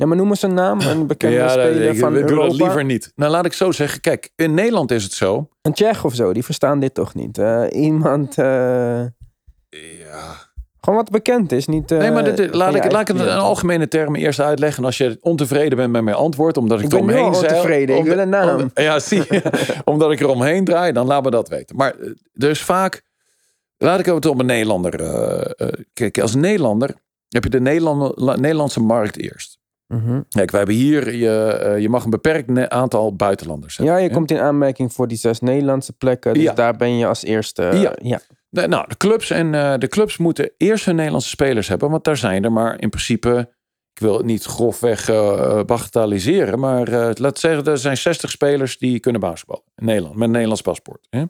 Ja, maar noem eens een naam, een bekende ja, dat- speler ik van dat Europa. liever niet. Nou, laat ik zo zeggen. Kijk, in Nederland is het zo. Een Tsjech of zo, die verstaan dit toch niet? Iemand, eh, Ja. gewoon wat bekend is, niet... eh, Nee, maar dit, laat, ik, laat ik het in algemene termen eerst uitleggen. En als je ontevreden bent met mijn antwoord, omdat ik, Ik er omheen zei- ontevreden, ik om- wil een naam. om- ja, zie omdat ik er omheen draai, dan laat me dat weten. Maar eh, dus vaak, laat ik het op een Nederlander. kijk, als Nederlander heb je de Nederlandse markt eerst. Mhm. Kijk, wij hebben hier, je, eh, je mag een beperkt aantal buitenlanders hebben. Ja, je hè? komt in aanmerking voor die zes Nederlandse plekken. Dus Ja. daar ben je als eerste. eh, Ja. ja. De, nou, de clubs, en, eh, de clubs moeten eerst hun Nederlandse spelers hebben. Want daar zijn er maar in principe. Ik wil het niet grofweg eh bagatelliseren. Maar laat zeggen, er zijn 60 spelers die kunnen basketballen. In Nederland, met een Nederlands paspoort. Hè?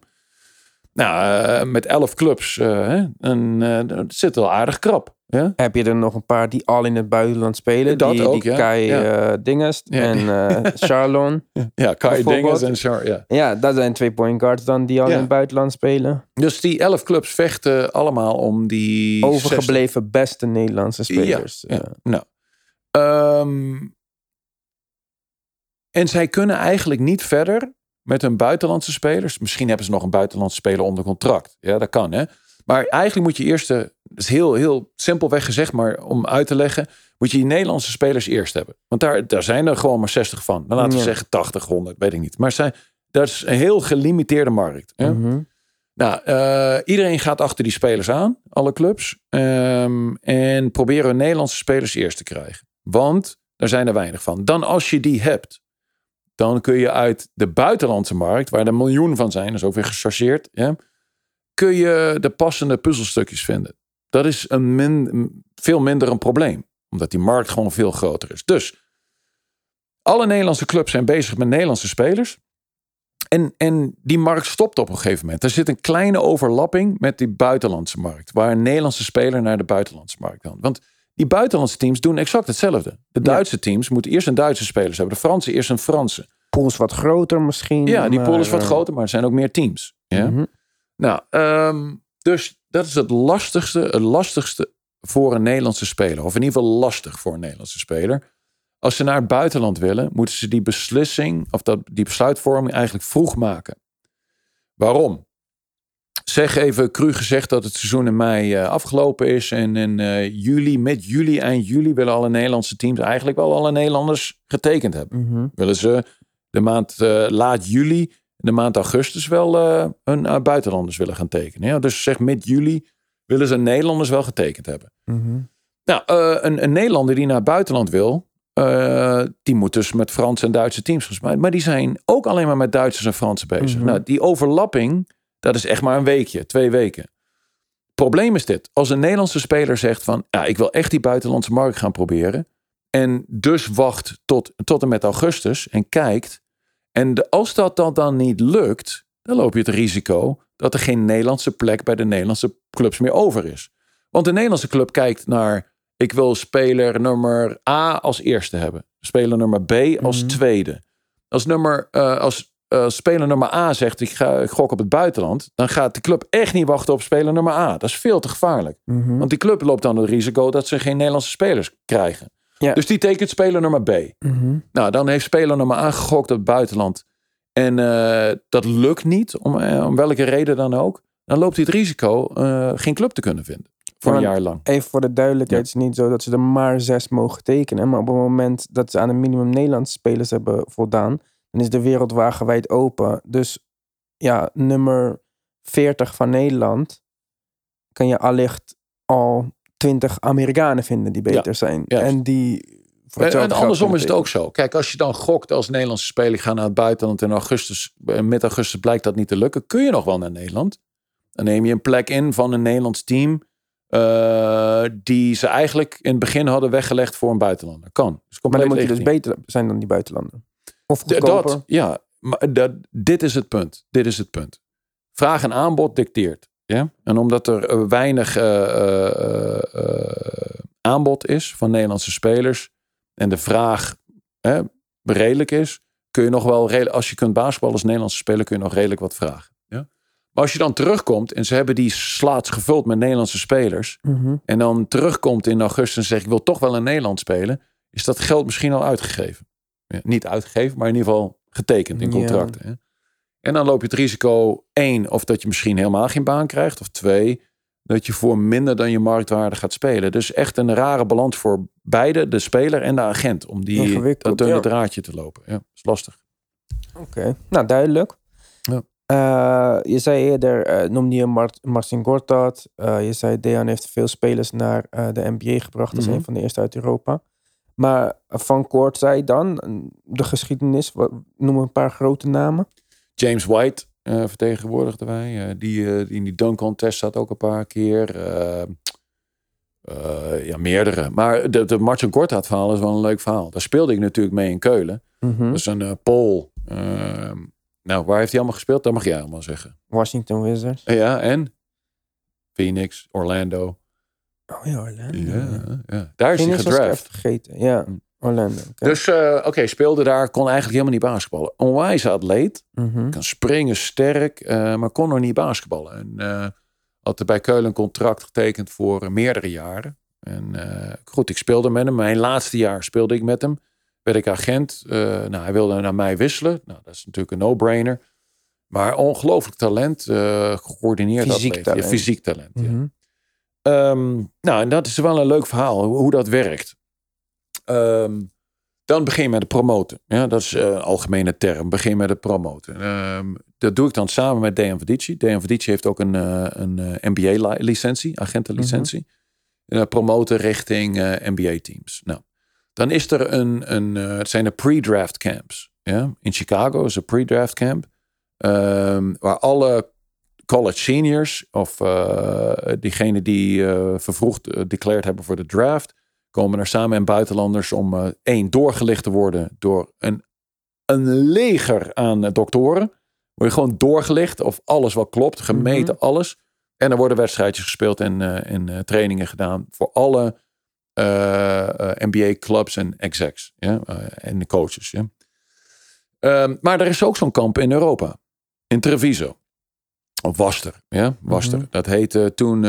Nou, met 11 clubs. hè, en, dat zit wel aardig krap. Ja? Heb je er nog een paar die al in het buitenland spelen? Dat die, ook, die ja. Kai Ja. eh, Dinges en eh Charlon. Ja, Kai. Dinges en Char. Ja. Dat zijn twee point guards dan die al in het buitenland spelen. Dus die 11 clubs vechten allemaal om die. 60 Overgebleven beste Nederlandse spelers. Ja, Eh, nou. Ehm, en zij kunnen eigenlijk niet verder met hun buitenlandse spelers. Misschien hebben ze nog een buitenlandse speler onder contract. Ja, dat kan hè. Maar eigenlijk moet je eerst, de, dat is heel, heel simpelweg gezegd, maar om uit te leggen, moet je die Nederlandse spelers eerst hebben. Want daar, daar zijn er gewoon maar 60 van. Dan laten we Ja. zeggen 80, 100, weet ik niet. Maar zijn, dat is een heel gelimiteerde markt. Hè? mhm. Nou, eh, iedereen gaat achter die spelers aan, alle clubs. ehm, en proberen hun Nederlandse spelers eerst te krijgen. Want daar zijn er weinig van. Dan als je die hebt, dan kun je uit de buitenlandse markt, waar er miljoen van zijn, dat is ook weer gechargeerd, ja, kun je de passende puzzelstukjes vinden. Dat is een min, veel minder een probleem, omdat die markt gewoon veel groter is. Dus alle Nederlandse clubs zijn bezig met Nederlandse spelers. En, en die markt stopt op een gegeven moment. Er zit een kleine overlapping met die buitenlandse markt. Waar een Nederlandse speler naar de buitenlandse markt kan. Want die buitenlandse teams doen exact hetzelfde. De Duitse teams moeten eerst een Duitse spelers hebben. De Franse eerst een Franse. Pool is wat groter misschien. Ja, die pool is wat eh, groter, maar er zijn ook meer teams. Ja? mhm. Nou, ehm, dus dat is het lastigste, het lastigste voor een Nederlandse speler. Of in ieder geval lastig voor een Nederlandse speler. Als ze naar het buitenland willen, moeten ze die beslissing of dat, die besluitvorming eigenlijk vroeg maken. Waarom? Zeg even cru gezegd dat het seizoen in mei eh, afgelopen is. En in eh, juli, mid juli, eind juli willen alle Nederlandse teams eigenlijk wel alle Nederlanders getekend hebben Mhm. willen ze de maand eh, laat juli, de maand augustus wel eh, hun eh, buitenlanders willen gaan tekenen. Ja? Dus zeg mid juli willen ze Nederlanders wel getekend hebben. Mhm. Nou, eh, een, een Nederlander die naar het buitenland wil, die moet dus met Franse en Duitse teams gesmeid. Maar die zijn ook alleen maar met Duitsers en Fransen bezig. Mhm. Nou, die overlapping, dat is echt maar een weekje, twee weken. Probleem is dit. Als een Nederlandse speler zegt van, ja, ik wil echt die buitenlandse markt gaan proberen. En dus wacht tot, tot en met augustus en kijkt. En de, als dat dan, dan niet lukt, dan loop je het risico dat er geen Nederlandse plek bij de Nederlandse clubs meer over is. Want de Nederlandse club kijkt naar, ik wil speler nummer A als eerste hebben. Speler nummer B als Mhm. tweede. Als, nummer, eh, als eh, speler nummer A zegt, ik, ga, ik gok op het buitenland. Dan gaat de club echt niet wachten op speler nummer A. Dat is veel te gevaarlijk. Mhm. Want die club loopt dan het risico dat ze geen Nederlandse spelers krijgen. Ja. Dus die tekent speler nummer B. Mhm. Nou, dan heeft speler nummer A gegokt op het buitenland. En eh, dat lukt niet, om, eh, om welke reden dan ook. Dan loopt hij het risico eh, geen club te kunnen vinden. Voor een Ja, jaar lang. Even voor de duidelijkheid, het is niet zo dat ze er maar zes mogen tekenen. Maar op het moment dat ze aan een minimum Nederlandse spelers hebben voldaan, dan is de wereld wagenwijd open. Dus ja, nummer 40 van Nederland kan je allicht al 20 Amerikanen vinden die beter zijn. juist. En die. En, en andersom is het ook zo. Kijk, als je dan gokt als Nederlandse speler, ik ga naar het buitenland in augustus, eh, mid augustus blijkt dat niet te lukken, kun je nog wel naar Nederland. Dan neem je een plek in van een Nederlands team, eh, die ze eigenlijk in het begin hadden weggelegd voor een buitenlander. Kan. Is Maar dan moet je dus beter zijn dan die buitenlander. Of goedkoper. Dat, ja, maar dat, dit is het punt. Dit is het punt. Vraag en aanbod dicteert. Ja? En omdat er eh, weinig eh, eh, eh, aanbod is van Nederlandse spelers en de vraag hè, redelijk is, kun je nog wel, redelijk- als je kunt basketballen als Nederlandse speler, kun je nog redelijk wat vragen. Ja? als je dan terugkomt en ze hebben die slaats gevuld met Nederlandse spelers. Mhm. En dan terugkomt in augustus en zegt ik wil toch wel in Nederland spelen. Is dat geld misschien al uitgegeven? Ja, niet uitgegeven, maar in ieder geval getekend in Ja. contracten. Hè? En dan loop je het risico één, of dat je misschien helemaal geen baan krijgt. Of twee, dat je voor minder dan je marktwaarde gaat spelen. Dus echt een rare balans voor beide, de speler en de agent. Om die dat dunne draadje te lopen. Ja, is lastig. Oké, nou duidelijk. Ja. Eh, je zei eerder, eh noemde je Mart Marcin Gortat. Eh, je zei Dejan heeft veel spelers naar de NBA gebracht. Dat is Mhm. een van de eerste uit Europa. Maar van Kort zei dan, de geschiedenis, wat, noem een paar grote namen. James White eh, vertegenwoordigden wij. eh, die, eh, die in die dunk contest zat ook een paar keer. ja, meerdere. Maar de, de Martin Korthaat verhaal is wel een leuk verhaal. Daar speelde ik natuurlijk mee in Keulen. Mhm. Dat is een Pool. Ehm, nou, waar heeft hij allemaal gespeeld? Dat mag jij allemaal zeggen. Washington Wizards. Ja, en? Phoenix, Orlando. Oh ja, Orlando. Ja, ja. Daar is hij Phoenix ik gedraft. vergeten. Ja, Hm. Orlando. Dus eh, oké, speelde daar, kon eigenlijk helemaal niet basketballen. Onwijs atleet. Mhm. Kan springen, sterk, eh, maar kon nog niet basketballen. En eh, had er bij Keulen een contract getekend voor meerdere jaren. En goed, ik speelde met hem. Mijn laatste jaar speelde ik met hem. Werd ik agent. Nou, hij wilde naar mij wisselen. Nou, dat is natuurlijk een no-brainer. Maar ongelooflijk talent. gecoördineerd Fysiek atleet. talent. Ja, fysiek talent. ja. Mhm. Ehm, nou, en dat is wel een leuk verhaal, hoe, hoe dat werkt. Ehm, dan begin je met het promoten. Ja, dat is eh, een algemene term. Begin met het promoten. Ehm, dat doe ik dan samen met Dejan Vidici. Dejan Vidici heeft ook een, eh, een eh, MBA-licentie, agentenlicentie. Eh, promoten richting eh, NBA-teams. Nou, dan is er een, een eh, het zijn de pre-draft camps. Ja? In Chicago is een pre-draft camp. ehm, waar alle college seniors of eh diegenen die eh, vervroegd uh, declared hebben voor de draft, komen er samen en buitenlanders om eh, één doorgelicht te worden door een, een leger aan eh, doktoren. Word je gewoon doorgelicht of alles wat klopt, gemeten alles. En er worden wedstrijdjes gespeeld en, eh, en trainingen gedaan voor alle NBA-clubs en execs ja? en de coaches. Ja? Ehm, maar er is ook zo'n kamp in Europa, in Treviso. Of was er, ja, was er. Mhm. Dat heette toen,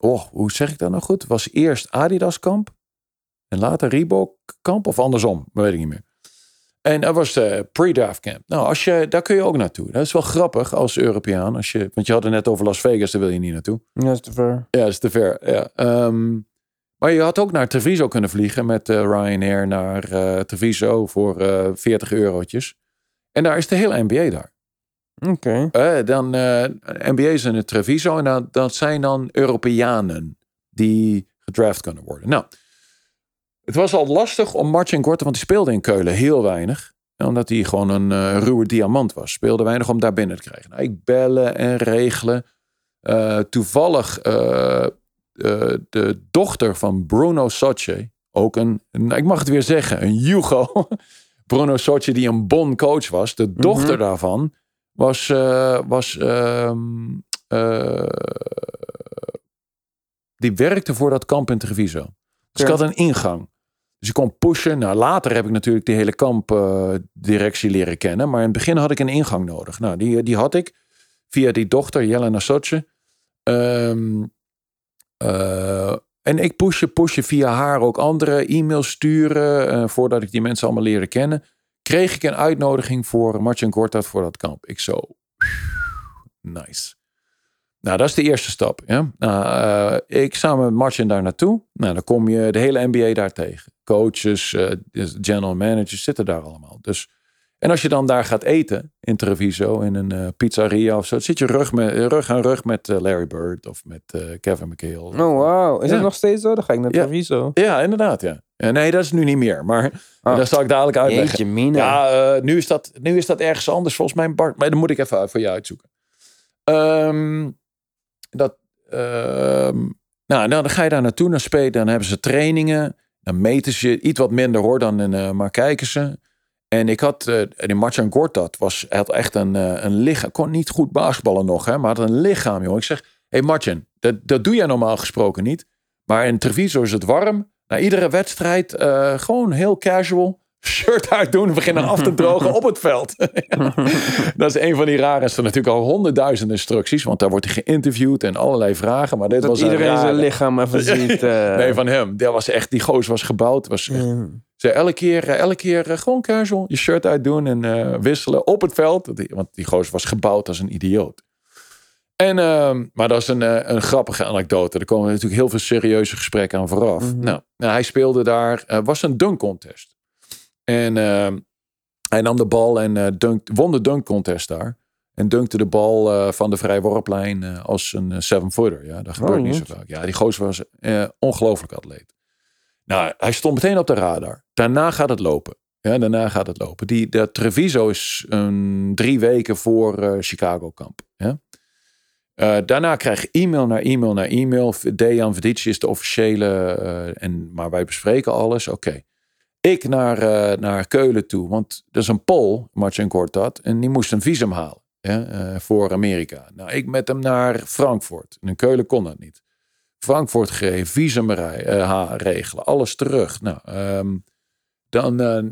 oh, hoe zeg ik dat nou goed? Was eerst Adidas kamp en later Reebok kamp of andersom, dat weet ik niet meer. En dat was de pre-draft camp. Nou, als je, daar kun je ook naartoe. Dat is wel grappig als Europeaan. Als je, want je had het net over Las Vegas, daar wil je niet naartoe. Ja, dat is te ver. Ja, dat is te ver. Ja. Ehm, maar je had ook naar Treviso kunnen vliegen met eh, Ryanair naar eh, Treviso voor eh 40 eurotjes. En daar is de hele NBA daar. Oké. Eh, dan eh NBA is in het Treviso en dan, dat zijn dan Europeanen die gedraft kunnen worden. Nou, het was al lastig om Marcin Gorten, want die speelde in Keulen heel weinig. Omdat hij gewoon een eh, ruwe diamant was. Speelde weinig om daar binnen te krijgen. Nou, ik bellen en regelen. Toevallig de dochter van Bruno Socce, ook een, ik mag het weer zeggen, een Hugo. Bruno Socce die een Bon coach was. De dochter daarvan was, eh, was ehm, eh, die werkte voor dat kamp in Treviso. Dus ik had een ingang. Dus ik kon pushen. Nou, later heb ik natuurlijk de hele kampdirectie leren kennen. Maar in het begin had ik een ingang nodig. Nou, die, die had ik via die dochter, Jelena Sotje. Ehm, eh, en ik pushen, pushen via haar ook andere e-mails sturen. eh, voordat ik die mensen allemaal leren kennen. Kreeg ik een uitnodiging voor Martin Gortat voor dat kamp. Ik zo, nice. Nou, dat is de eerste stap. Ja? Nou, eh, ik samen met Martin daar naartoe. Nou, dan kom je de hele NBA daar tegen. Coaches, eh, general managers zitten daar allemaal. Dus, en als je dan daar gaat eten in Treviso, in een eh, pizzeria of zo, zit je rug, met, rug aan rug met eh, Larry Bird of met eh, Kevin McHale. Oh, wauw. Is Ja. het nog steeds zo? Dan ga ik naar. Treviso. Ja, inderdaad, ja. Nee, dat is nu niet meer, maar dat zal ik dadelijk uitleggen. Jeetje. Ja, nu, is dat, nu is dat ergens anders volgens mij, Bart. Maar dan moet ik even voor je uitzoeken. Ehm, dat, ehm, nou, dan ga je daar naartoe, dan spelen, dan hebben ze trainingen. Dan meten ze je iets wat minder hoor, dan in, maar kijken ze. En ik had, eh die Marcin Gortat was, hij had echt een, eh, een lichaam. Kon niet goed basketballen nog, hè, maar had een lichaam, joh. Ik zeg, hé hey Marcin, dat, dat doe jij normaal gesproken niet. Maar in Treviso is het warm. Na iedere wedstrijd, eh, gewoon heel casual. shirt uitdoen en beginnen af te drogen op het veld. dat is een van die rare. Er staan natuurlijk al honderdduizend instructies, want daar wordt hij geïnterviewd en allerlei vragen. Maar dit Dat was een iedereen zijn lichaam even ziet. eh. Nee, van hem. Dat was echt, die goos was gebouwd. Was echt, Ja. Ze elke keer, eh, elke keer eh, gewoon casual je shirt uitdoen en eh, wisselen op het veld. Want die goos was gebouwd als een idioot. En, ehm, maar dat is een, een grappige anekdote. Er komen natuurlijk heel veel serieuze gesprekken aan vooraf. Mhm. nou, nou, hij speelde daar, eh, was een dunk contest. En ehm, hij nam de bal en dunk, won de dunk contest daar. En dunkte de bal van de vrijworplijn als een seven-footer. Ja, dat gebeurt Oh, niet zo yes. vaak. Ja, die gozer was ongelooflijk atleet. Nou, hij stond meteen op de radar. Daarna gaat het lopen. Ja, daarna gaat het lopen. Die, dat Treviso is drie weken voor eh, Chicago kamp. Ja? Eh, daarna krijg je e-mail naar e-mail naar e-mail. Dejan Vidic is de officiële. eh, en, maar wij bespreken alles. Oké. Ik naar, naar Keulen toe. Want dat is een Pool, Marcin Kortat. En die moest een visum halen. Ja, voor Amerika. Nou, ik met hem naar Frankfurt. En in Keulen kon dat niet. Frankfurt gegeven, visum rij- eh, regelen, alles terug. Nou, ehm, dan eh,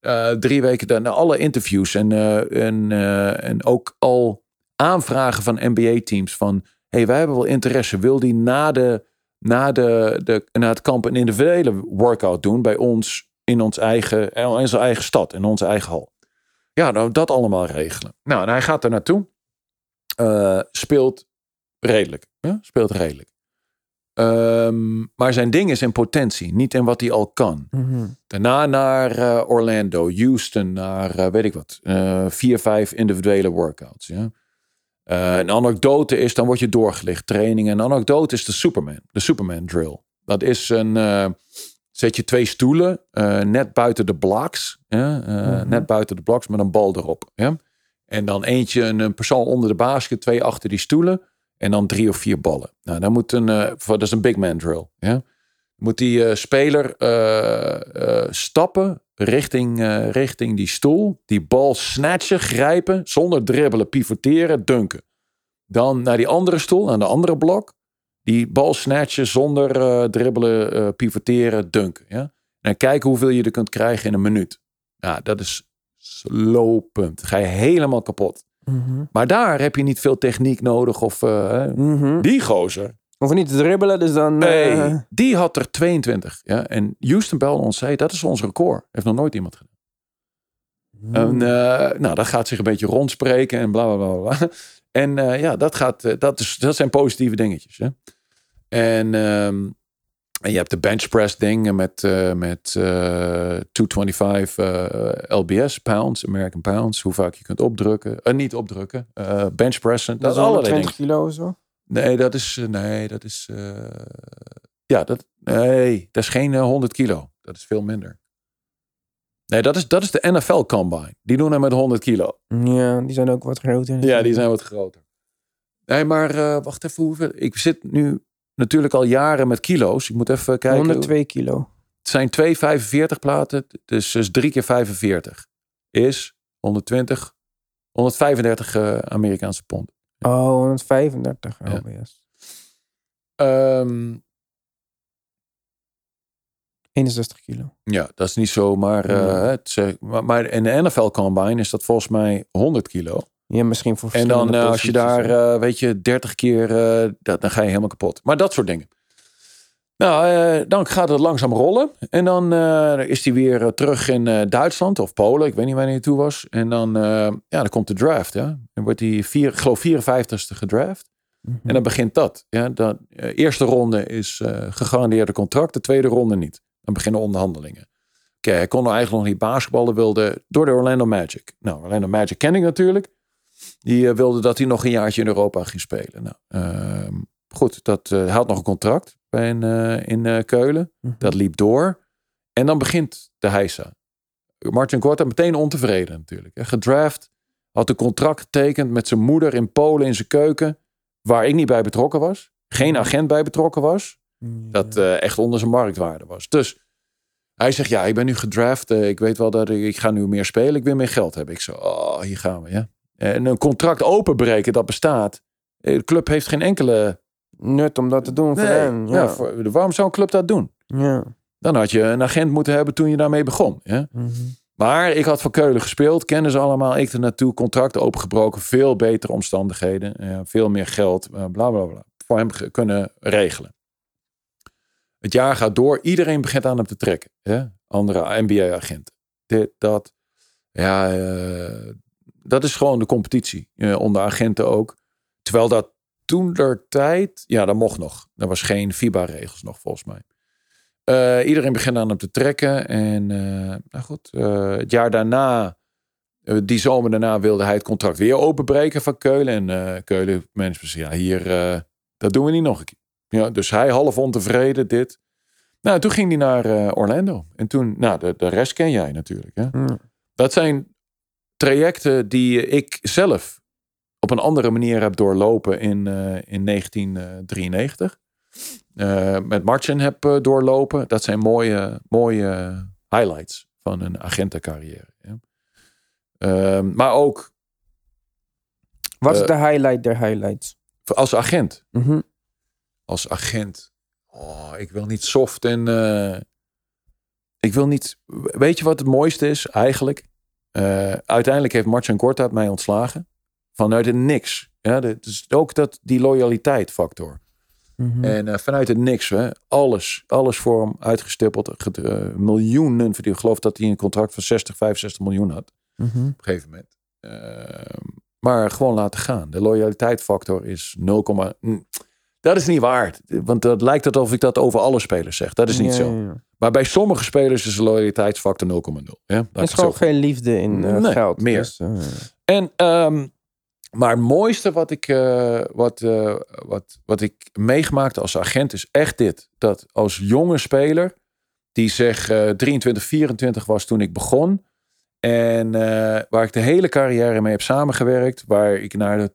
eh, drie weken daarna alle interviews en, en, en ook al aanvragen van NBA-teams van, hey, wij hebben wel interesse, wil die na, de, na, de, de, na het kamp een individuele workout doen bij ons in ons eigen, in onze eigen stad, in onze eigen hal. Ja, nou, dat allemaal regelen. Nou, en hij gaat er naartoe, speelt redelijk, ja? speelt redelijk. Ehm, maar zijn ding is in potentie, niet in wat hij al kan. Mhm. Daarna naar eh, Orlando, Houston, naar eh, weet ik wat. eh, vier, vijf individuele workouts. Ja? Een anekdote is, dan word je doorgelicht. Training. Een anekdote is de Superman. De Superman drill. Dat is een... zet je twee stoelen net buiten de blocks. Mhm. Net buiten de blocks met een bal erop. En dan eentje, een, een persoon onder de basket. Twee achter die stoelen. En dan drie of vier ballen. Nou, dan moet een... eh, dat is een big man drill. Ja? moet die eh, speler eh, stappen richting, richting die stoel. Die bal snatchen, grijpen, zonder dribbelen, pivoteren, dunken. Dan naar die andere stoel, aan de andere blok. Die bal snatchen zonder dribbelen, pivoteren, dunken. Ja? En kijken hoeveel je er kunt krijgen in een minuut. Ja, dat is slopend. Ga je helemaal kapot. Mhm. Maar daar heb je niet veel techniek nodig. Of eh. Mhm. die gozer, Hoef niet te dribbelen, dus dan... Nee, eh, die had er 22. Ja? En Houston belde ons zei, dat is ons record. Heeft nog nooit iemand gedaan. En, eh, nou, dat gaat zich een beetje rondspreken en bla bla bla. bla. En eh, ja, dat, gaat, dat, is, dat zijn positieve dingetjes. Hè? En, ehm, en je hebt de bench press ding met, eh, met eh 225 eh, LBS, pounds, American pounds. Hoe vaak je kunt opdrukken. eh, niet opdrukken. eh bench pressen. dat is allerlei 120 kilo of zo? Nee, dat is. Nee, dat is. ja, dat. Nee, dat is geen eh, 100 kilo. Dat is veel minder. Nee, dat is, dat is de NFL Combine. Die doen hem met 100 kilo. Ja, die zijn ook wat groter. Ja, die zijn wat groter. Nee, maar wacht even. Hoeveel? Ik zit nu natuurlijk al jaren met kilo's. Ik moet even kijken. 102 kilo. Het zijn twee 45 platen. Dus, dus 3 keer 45 is 120, 135 eh, Amerikaanse pond. Oh, 135 Ja. LBS. Ehm 61 kilo. Ja, dat is niet zo, maar, eh, het, maar, maar in de NFL Combine is dat volgens mij 100 kilo. Ja, misschien voor En dan eh, als je daar, eh, weet je, 30 keer, eh, dat, dan ga je helemaal kapot. Maar dat soort dingen. Nou, dan gaat het langzaam rollen. En dan is hij weer terug in Duitsland of Polen. Ik weet niet wanneer hij toe was. En dan, ja, dan komt de draft. Ja. Dan wordt hij, vier, ik geloof, 54ste gedraft. Mhm. En dan begint dat. Ja, eh, eerste ronde is gegarandeerde contract. De tweede ronde niet. Dan beginnen onderhandelingen. Oké, hij kon eigenlijk nog niet basketballen. Wilde door de Orlando Magic. Nou, Orlando Magic ken ik natuurlijk. Die eh, wilde dat hij nog een jaartje in Europa ging spelen. Nou, ehm, goed, dat, eh, hij had nog een contract bij een, eh, in Keulen. Mhm. Dat liep door. En dan begint de heisa. Martin Korta meteen ontevreden natuurlijk. Gedraft. Had een contract getekend met zijn moeder in Polen in zijn keuken. Waar ik niet bij betrokken was. Geen agent bij betrokken was. Dat eh, echt onder zijn marktwaarde was. Dus hij zegt, ja, ik ben nu gedraft. ik weet wel dat ik, ik ga nu meer spelen. Ik wil meer geld hebben. Ik zo, oh, hier gaan we, ja. En een contract openbreken, dat bestaat. Eh, De club heeft geen enkele... Nut om dat te doen voor hen. ja. Ja. voor- waarom zou een club dat doen? ja. Dan had je een agent moeten hebben toen je daarmee begon. Ja? Mhm. Maar ik had voor Keulen gespeeld, kennen ze allemaal. Ik er naartoe, contract opengebroken, veel betere omstandigheden, eh, veel meer geld, eh, bla bla bla. Voor hem kunnen regelen. Het jaar gaat door, iedereen begint aan hem te trekken. Hè? Andere NBA-agenten. Dit, dat. Ja, dat is gewoon de competitie eh, onder agenten ook. Terwijl dat toen der tijd, ja, dat mocht nog. Er was geen FIBA-regels nog volgens mij. Eh, iedereen begint aan hem te trekken. En eh, nou goed, eh, het jaar daarna, die zomer daarna, wilde hij het contract weer openbreken van Keulen. En Keulen zei, ja, hier, dat doen we niet nog een keer. Ja, dus hij half ontevreden, dit. Nou, toen ging hij naar Orlando. En toen, nou, de, de rest ken jij natuurlijk. Hè? Dat zijn trajecten die ik zelf op een andere manier heb doorlopen in, eh, in 1993. Eh, met Martin heb eh, doorlopen. Dat zijn mooie, mooie highlights van een agentencarrière. Ja. Ehm, maar ook Wat is de highlight der highlights? als agent. Mhm. Als agent. Oh, ik wil niet soft en... ik wil niet... Weet je wat het mooiste is eigenlijk? Eh, uiteindelijk heeft Martin Kortaat mij ontslagen. Vanuit het niks. Ja, dat is ook dat, die loyaliteit factor. Mhm. En eh, vanuit het niks, hè, alles, alles voor hem uitgestippeld. Eh, miljoenen verdiend. Ik geloof dat hij een contract van 60, 65 miljoen had. Mhm. Op een gegeven moment. Maar gewoon laten gaan. De loyaliteitsfactor is 0, mm, dat is niet waard. Want dat lijkt het alsof ik dat over alle spelers zeg. Dat is niet Ja, zo. ja. Maar bij sommige spelers is de loyaliteitsfactor 0,0. Ja, Er is gewoon geen liefde in eh, Nee, geld. meer. Dus, eh, En, ehm, maar het mooiste wat ik, eh, wat, wat, wat ik meegemaakt als agent is echt dit. Dat als jonge speler, die zeg eh 23, 24 was toen ik begon. En waar ik de hele carrière mee heb samengewerkt. Waar ik naar de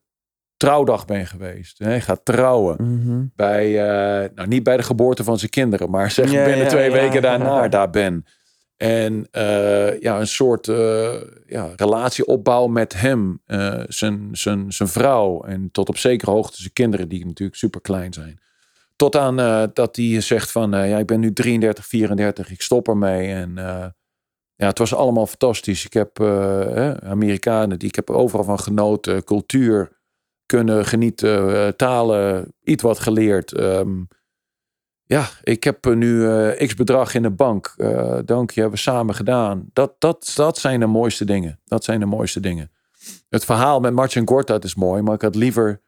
trouwdag ben geweest. Hè, gaat trouwen. mhm. Bij, eh, nou niet bij de geboorte van zijn kinderen. Maar zeg Ja, binnen ja, twee ja. weken daarna daar ben. En eh, ja, een soort eh, ja, relatieopbouw met hem, zijn, zijn, zijn vrouw en tot op zekere hoogte zijn kinderen, die natuurlijk super klein zijn. Tot aan dat hij zegt van, ja, ik ben nu 33, 34, ik stop ermee. En ja, het was allemaal fantastisch. Ik heb eh, Amerikanen, die ik heb overal van genoten, cultuur kunnen genieten, eh, talen, iets wat geleerd. Ehm, ja, ik heb nu eh, x bedrag in de bank. Eh, dank je, hebben we samen gedaan. Dat, dat, dat zijn de mooiste dingen. Dat zijn de mooiste dingen. Het verhaal met Martin Gortat is mooi, maar ik had liever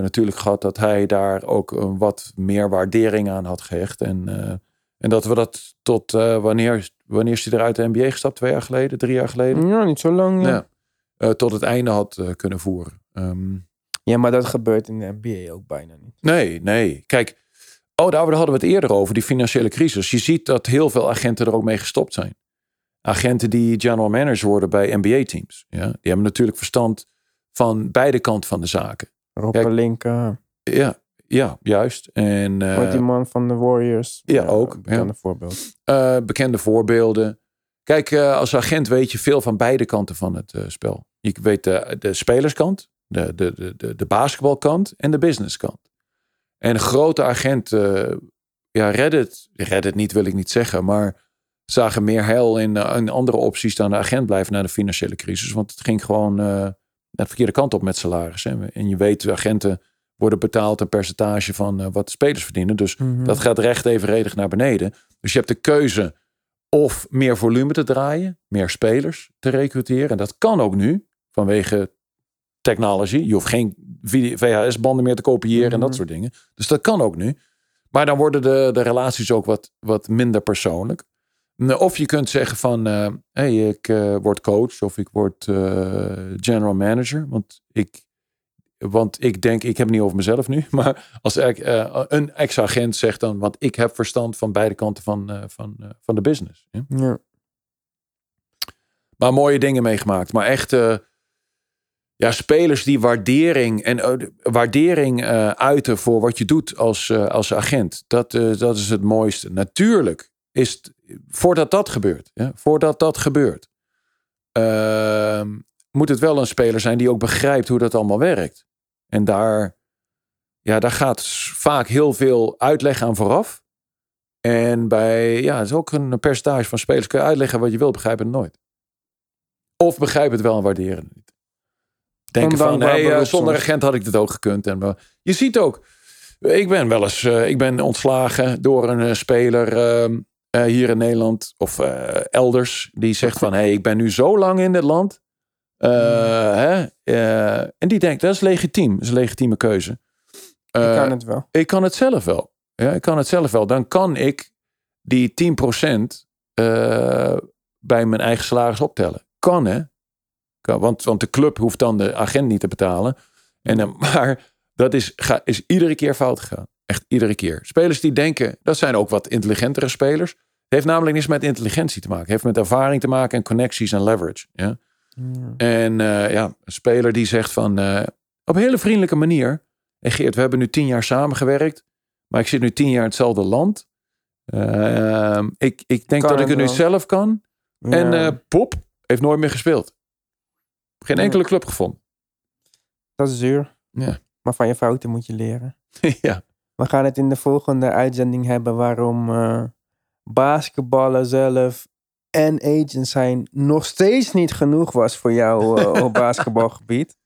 natuurlijk gehad dat hij daar ook een wat meer waardering aan had gehecht. En, en dat we dat tot wanneer, wanneer is hij eruit de NBA gestapt? Twee jaar geleden, drie jaar geleden? Ja, niet zo lang. Ja. Ja. Tot het einde had kunnen voeren. Ehm, ja, maar dat gebeurt in de NBA ook bijna niet. Nee, nee. Kijk, oh, daar hadden we het eerder over, die financiële crisis. Je ziet dat heel veel agenten er ook mee gestopt zijn. Agenten die general manager worden bij NBA-teams. Ja, die hebben natuurlijk verstand van beide kanten van de zaken. Rob Pelinka, Ja, ja juist. En eh, wordt die man van de Warriors. ja, ook, Een bekende voorbeeld. eh, bekende voorbeelden. Kijk, eh, als agent weet je veel van beide kanten van het eh, spel. Je weet de spelerskant, de, de, de, de, basketbalkant en de businesskant. En grote agent, eh ja, Reddit, Reddit niet wil ik niet zeggen, maar zagen meer heil in, eh, in andere opties dan de agent blijven na de financiële crisis. Want het ging gewoon naar de verkeerde kant op met salaris. Hè. En je weet, agenten worden betaald een percentage van wat de spelers verdienen. Dus Mhm. dat gaat recht evenredig naar beneden. Dus je hebt de keuze of meer volume te draaien, meer spelers te recruteren. En dat kan ook nu, vanwege technology. Je hoeft geen VHS-banden meer te kopiëren en dat Mhm. soort dingen. Dus dat kan ook nu. Maar dan worden de, de relaties ook wat, wat minder persoonlijk. Of je kunt zeggen van, eh hey, ik eh, word coach of ik word eh, general manager. Want ik, want ik denk, ik heb het niet over mezelf nu. Maar als een ex-agent zegt dan, want ik heb verstand van beide kanten van, van, van de business. Ja? Ja. Maar mooie dingen meegemaakt. Maar echt ja, spelers die waardering en eh, de- waardering eh, uiten voor wat je doet als, eh, als agent. Dat, dat is het mooiste. Natuurlijk is het, voordat dat gebeurt, voordat dat gebeurt, ehm, moet het wel een speler zijn die ook begrijpt hoe dat allemaal werkt. En daar, ja, daar gaat vaak heel veel uitleg aan vooraf. En bij, ja, het is ook een percentage van spelers. Kun je uitleggen wat je wil, begrijpen het nooit. Of begrijpen het wel en waarderen het niet. Denken van, hey, eh, zonder agent had ik dit ook gekund. En, wel- je ziet ook, ik ben wel eens, eh, ik ben ontslagen door een eh, speler ehm, eh, hier in Nederland of eh, elders. Die zegt van, hey, ik ben nu zo lang in dit land. Eh, hè, eh, en die denkt, dat is legitiem. Dat is een legitieme keuze. Ik Eh, kan het wel. ik kan het zelf wel. Ja, ik kan het zelf wel. Dan kan ik die 10% eh bij mijn eigen salaris optellen. Kan hè? Kan, want, want de club hoeft dan de agent niet te betalen. En, dan- maar dat is, ga, is iedere keer fout gegaan. Echt iedere keer. Spelers die denken, dat zijn ook wat intelligentere spelers. Het heeft namelijk niets met intelligentie te maken. Het heeft met ervaring te maken en connecties en leverage. Ja? En eh, ja, een speler die zegt van eh, op een hele vriendelijke manier. Geert, we hebben nu tien jaar samengewerkt. Maar ik zit nu tien jaar in hetzelfde land. Ehm, ik, ik denk Kan dat ik het nu zelf kan. En Ja, eh, Pop heeft nooit meer gespeeld. Geen enkele club gevonden. dat is zuur. Ja. Maar van je fouten moet je leren. ja. We gaan het in de volgende uitzending hebben waarom eh basketballen zelf en agent zijn nog steeds niet genoeg was voor jou eh, op basketbalgebied.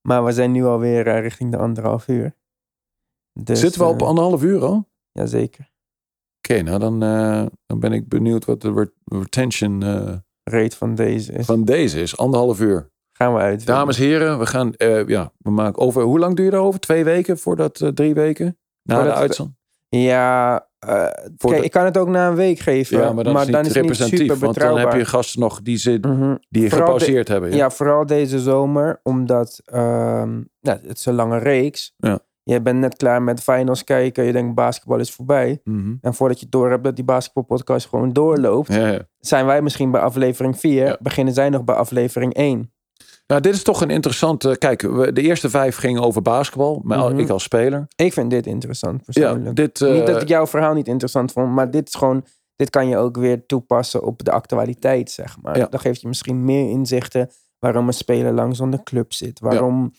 Maar we zijn nu alweer eh, richting de anderhalf uur. Dus, Zitten we al op anderhalf uur al? Oké, Jazeker. nou dan, dan ben ik benieuwd wat de re- retention Rate van deze is. van deze is. Anderhalf uur. Gaan we uit. Dames en heren, we gaan, eh, ja, we maken over, hoe lang duur je erover? Twee weken voordat, eh, drie weken? Na Voordat de uitzending? Ja, Voor kijk, de- ik kan het ook na een week geven. Ja, maar dan is het niet het niet representatief. super want dan heb je gasten nog die, ze, Mhm. die de- gepauzeerd hebben. Ja. Ja. vooral deze zomer, omdat ehm, ja, het is een lange reeks. Ja. Je bent net klaar met finals kijken. Je denkt basketbal is voorbij. Mhm. En voordat je door hebt dat die basketbalpodcast gewoon doorloopt, Ja, ja. zijn wij misschien bij aflevering 4. Ja. Beginnen zij nog bij aflevering 1. Nou, dit is toch een interessante... Kijk, we- de eerste vijf gingen over basketbal. Maar Mhm. ik als speler. Ik vind dit interessant persoonlijk. dit... eh, Niet dat ik jouw verhaal niet interessant vond, maar dit is gewoon. Dit kan je ook weer toepassen op de actualiteit, zeg maar. Ja. Dan geeft je misschien meer inzichten waarom een speler lang zonder club zit. Waarom,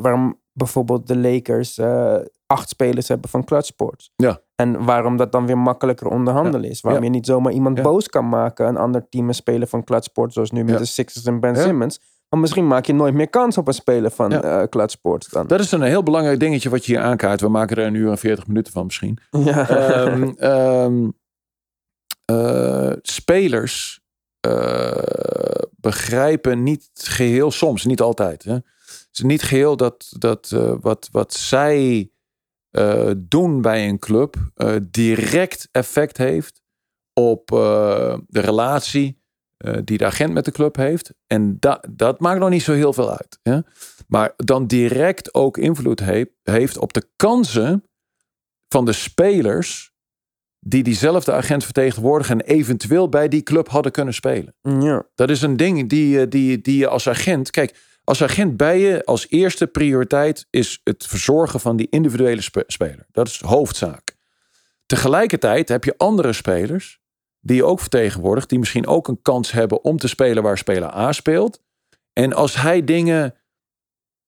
waarom bijvoorbeeld de Lakers eh, acht spelers hebben van Clutch Sports. Ja. En waarom dat dan weer makkelijker onderhandelen is. Waarom Ja. je niet zomaar iemand Ja. boos kan maken. Een ander team een speler van Clutch Sports, zoals nu met de Sixers en Ben. Simmons. Maar misschien maak je nooit meer kans op een speler van Ja. eh Clutch Sports dan. Dat is een heel belangrijk dingetje wat je hier aankaart. We maken er een uur en veertig minuten van misschien. ja. Eh, spelers begrijpen niet geheel, soms, niet altijd. Hè. Is niet geheel dat, dat eh, wat, wat zij eh, doen bij een club eh, direct effect heeft op de relatie die de agent met de club heeft. En da dat maakt nog niet zo heel veel uit. Hè. Maar dan direct ook invloed he- heeft op de kansen van de spelers die diezelfde agent vertegenwoordigen en eventueel bij die club hadden kunnen spelen. ja. Dat is een ding die, die, die je als agent. Kijk, als agent bij je als eerste prioriteit is het verzorgen van die individuele spe- speler. Dat is hoofdzaak. Tegelijkertijd heb je andere spelers die je ook vertegenwoordigt, die misschien ook een kans hebben om te spelen waar speler A speelt. En als hij dingen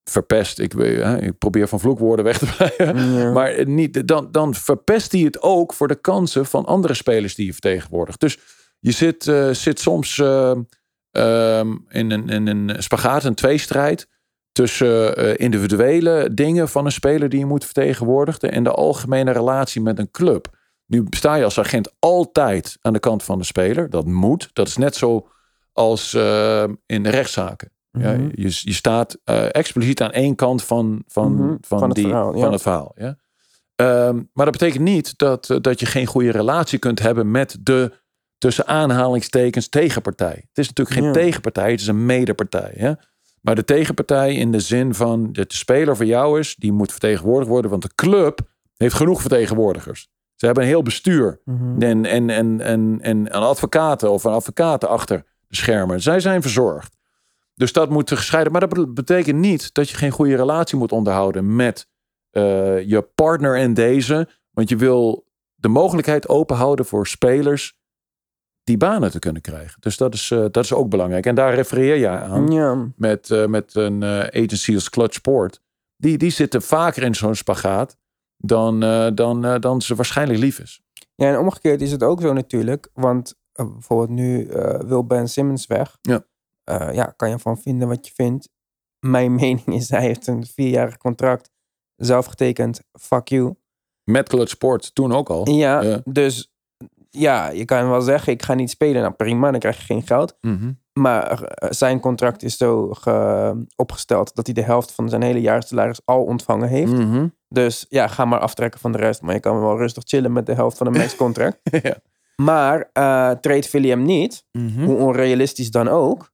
verpest, ik, ik probeer van vloekwoorden weg te blijven. Ja. Maar niet, dan, dan verpest hij het ook voor de kansen van andere spelers die je vertegenwoordigt. Dus je zit, eh, zit soms eh, ehm, in, een, in een spagaat, een tweestrijd. Tussen eh, individuele dingen van een speler die je moet vertegenwoordigen. En de algemene relatie met een club. Nu sta je als agent altijd aan de kant van de speler. Dat moet. Dat is net zo als eh, in rechtszaken. Ja, Mhm. je, je staat eh, expliciet aan één kant van, van, Mhm, van, van het die, verhaal, ja. van het verhaal. Ja? Ehm, maar dat betekent niet dat, dat je geen goede relatie kunt hebben met de tussen aanhalingstekens tegenpartij. Het is natuurlijk geen Ja. tegenpartij, het is een medepartij. Hè? Maar de tegenpartij in de zin van dat de speler voor jou is, die moet vertegenwoordigd worden, want de club heeft genoeg vertegenwoordigers. Ze hebben een heel bestuur Mhm. en, en, en, en, en een advocaten of een advocaten achter de schermen. Zij zijn verzorgd. Dus dat moet gescheiden. Maar dat betekent niet dat je geen goede relatie moet onderhouden met eh, je partner in deze. Want je wil de mogelijkheid openhouden voor spelers die banen te kunnen krijgen. Dus dat is, eh, dat is ook belangrijk. En daar refereer je aan Ja. met, eh, met een eh, agency als Clutch Sport. Die, die zitten vaker in zo'n spagaat dan, dan, dan ze waarschijnlijk lief is. Ja, en omgekeerd is het ook zo natuurlijk. Want bijvoorbeeld nu wil Ben Simmons weg. Ja. Ja, kan je van vinden wat je vindt. Mijn mening is, hij heeft een vierjarig contract zelf getekend. Fuck you. Met Clutch Sport toen ook al. Ja, Ja. dus ja, je kan wel zeggen, ik ga niet spelen. Nou prima, dan krijg je geen geld. Mhm. Maar eh, zijn contract is zo ge- opgesteld dat hij de helft van zijn hele jaarsalaris al ontvangen heeft. Mhm. Dus ja, ga maar aftrekken van de rest. Maar je kan wel rustig chillen met de helft van een max-contract. ja. maar eh trade Philly hem niet, Mhm. hoe onrealistisch dan ook.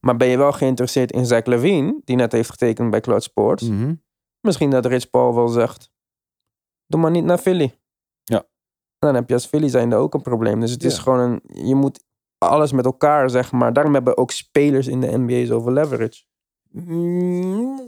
Maar ben je wel geïnteresseerd in Zach Levine, die net heeft getekend bij Cloud Sports? Misschien dat Rich Paul wel zegt, doe maar niet naar Philly. Dan heb je als Philly zijnde ook een probleem. Dus het is Ja. gewoon een, je moet alles met elkaar, zeg maar. Daarom hebben ook spelers in de NBA zoveel leverage. Mm.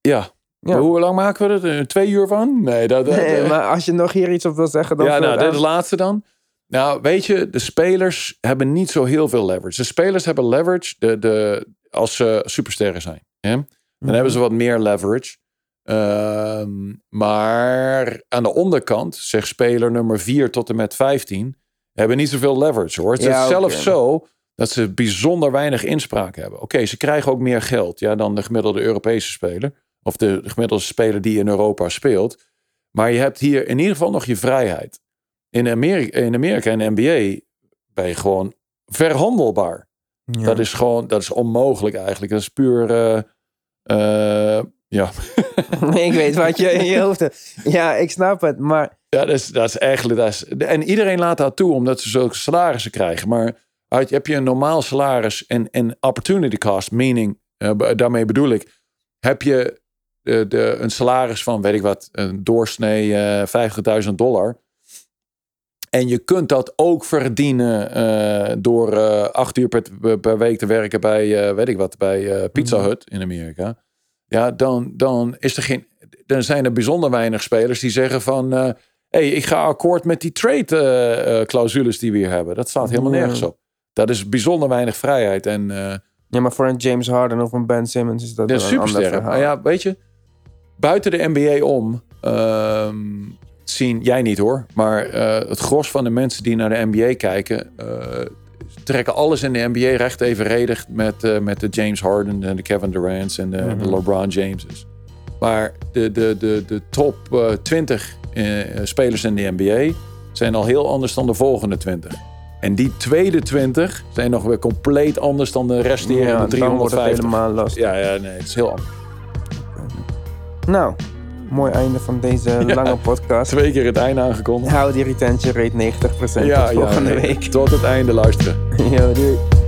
Ja. Ja. Hoe lang maken we er? Twee uur van? Nee, dat... dat- Nee, maar als je nog hier iets op wil zeggen, dan ja, nou, dit is de laatste dan. Nou, weet je, de spelers hebben niet zo heel veel leverage. De spelers hebben leverage de, de, als ze supersterren zijn. Hè? Dan Mhm. hebben ze wat meer leverage. Ehm, maar aan de onderkant, zeg speler nummer 4 tot en met 15, hebben niet zoveel leverage hoor. Het Ja, is zelfs zo dat ze bijzonder weinig inspraak hebben. Oké, ze krijgen ook meer geld ja, dan de gemiddelde Europese speler. Of de gemiddelde speler die in Europa speelt. Maar je hebt hier in ieder geval nog je vrijheid. In Amerika, in Amerika en NBA ben je gewoon verhandelbaar. Ja. Dat is gewoon, dat is onmogelijk eigenlijk. Dat is puur, eh, eh, ja. ik weet wat je in je hoofd hebt. Ja, ik snap het. Maar ja, dat is, dat is eigenlijk, dat is, en iedereen laat dat toe omdat ze zulke salarissen krijgen. Maar uit, heb je een normaal salaris en, en opportunity cost, meaning, eh, b- daarmee bedoel ik, heb je de, de, een salaris van, weet ik wat, een doorsnee eh 50.000 dollar. En je kunt dat ook verdienen eh, door eh, acht uur per, per week te werken bij, eh, weet ik wat, bij eh, Pizza Mhm. Hut in Amerika. Ja, dan, dan is er geen. Dan zijn er bijzonder weinig spelers die zeggen van. eh hey, ik ga akkoord met die trade-clausules die we hier hebben. Dat staat helemaal nergens op. Dat is bijzonder weinig vrijheid. En eh Ja, maar voor een James Harden of een Ben Simmons is dat wel een verhaal. Maar ja, weet je, buiten de NBA om ehm, zien, jij niet hoor, maar eh, het gros van de mensen die naar de NBA kijken, eh, trekken alles in de NBA recht evenredig met, eh, met de James Harden en de Kevin Durant's en de, de Mhm. LeBron James's. Maar de, de, de, de top eh, 20 eh, spelers in de NBA zijn al heel anders dan de volgende 20. En die tweede 20 zijn nog weer compleet anders dan de rest die Ja, in de dan wordt het 350. helemaal lastig. Ja, ja, nee, het is heel anders. Nou, mooi einde van deze Ja. lange podcast. Twee keer het einde aangekondigd. Hou die retention rate 90% Ja, tot volgende nee, week. Tot het einde luisteren. Yo, doei.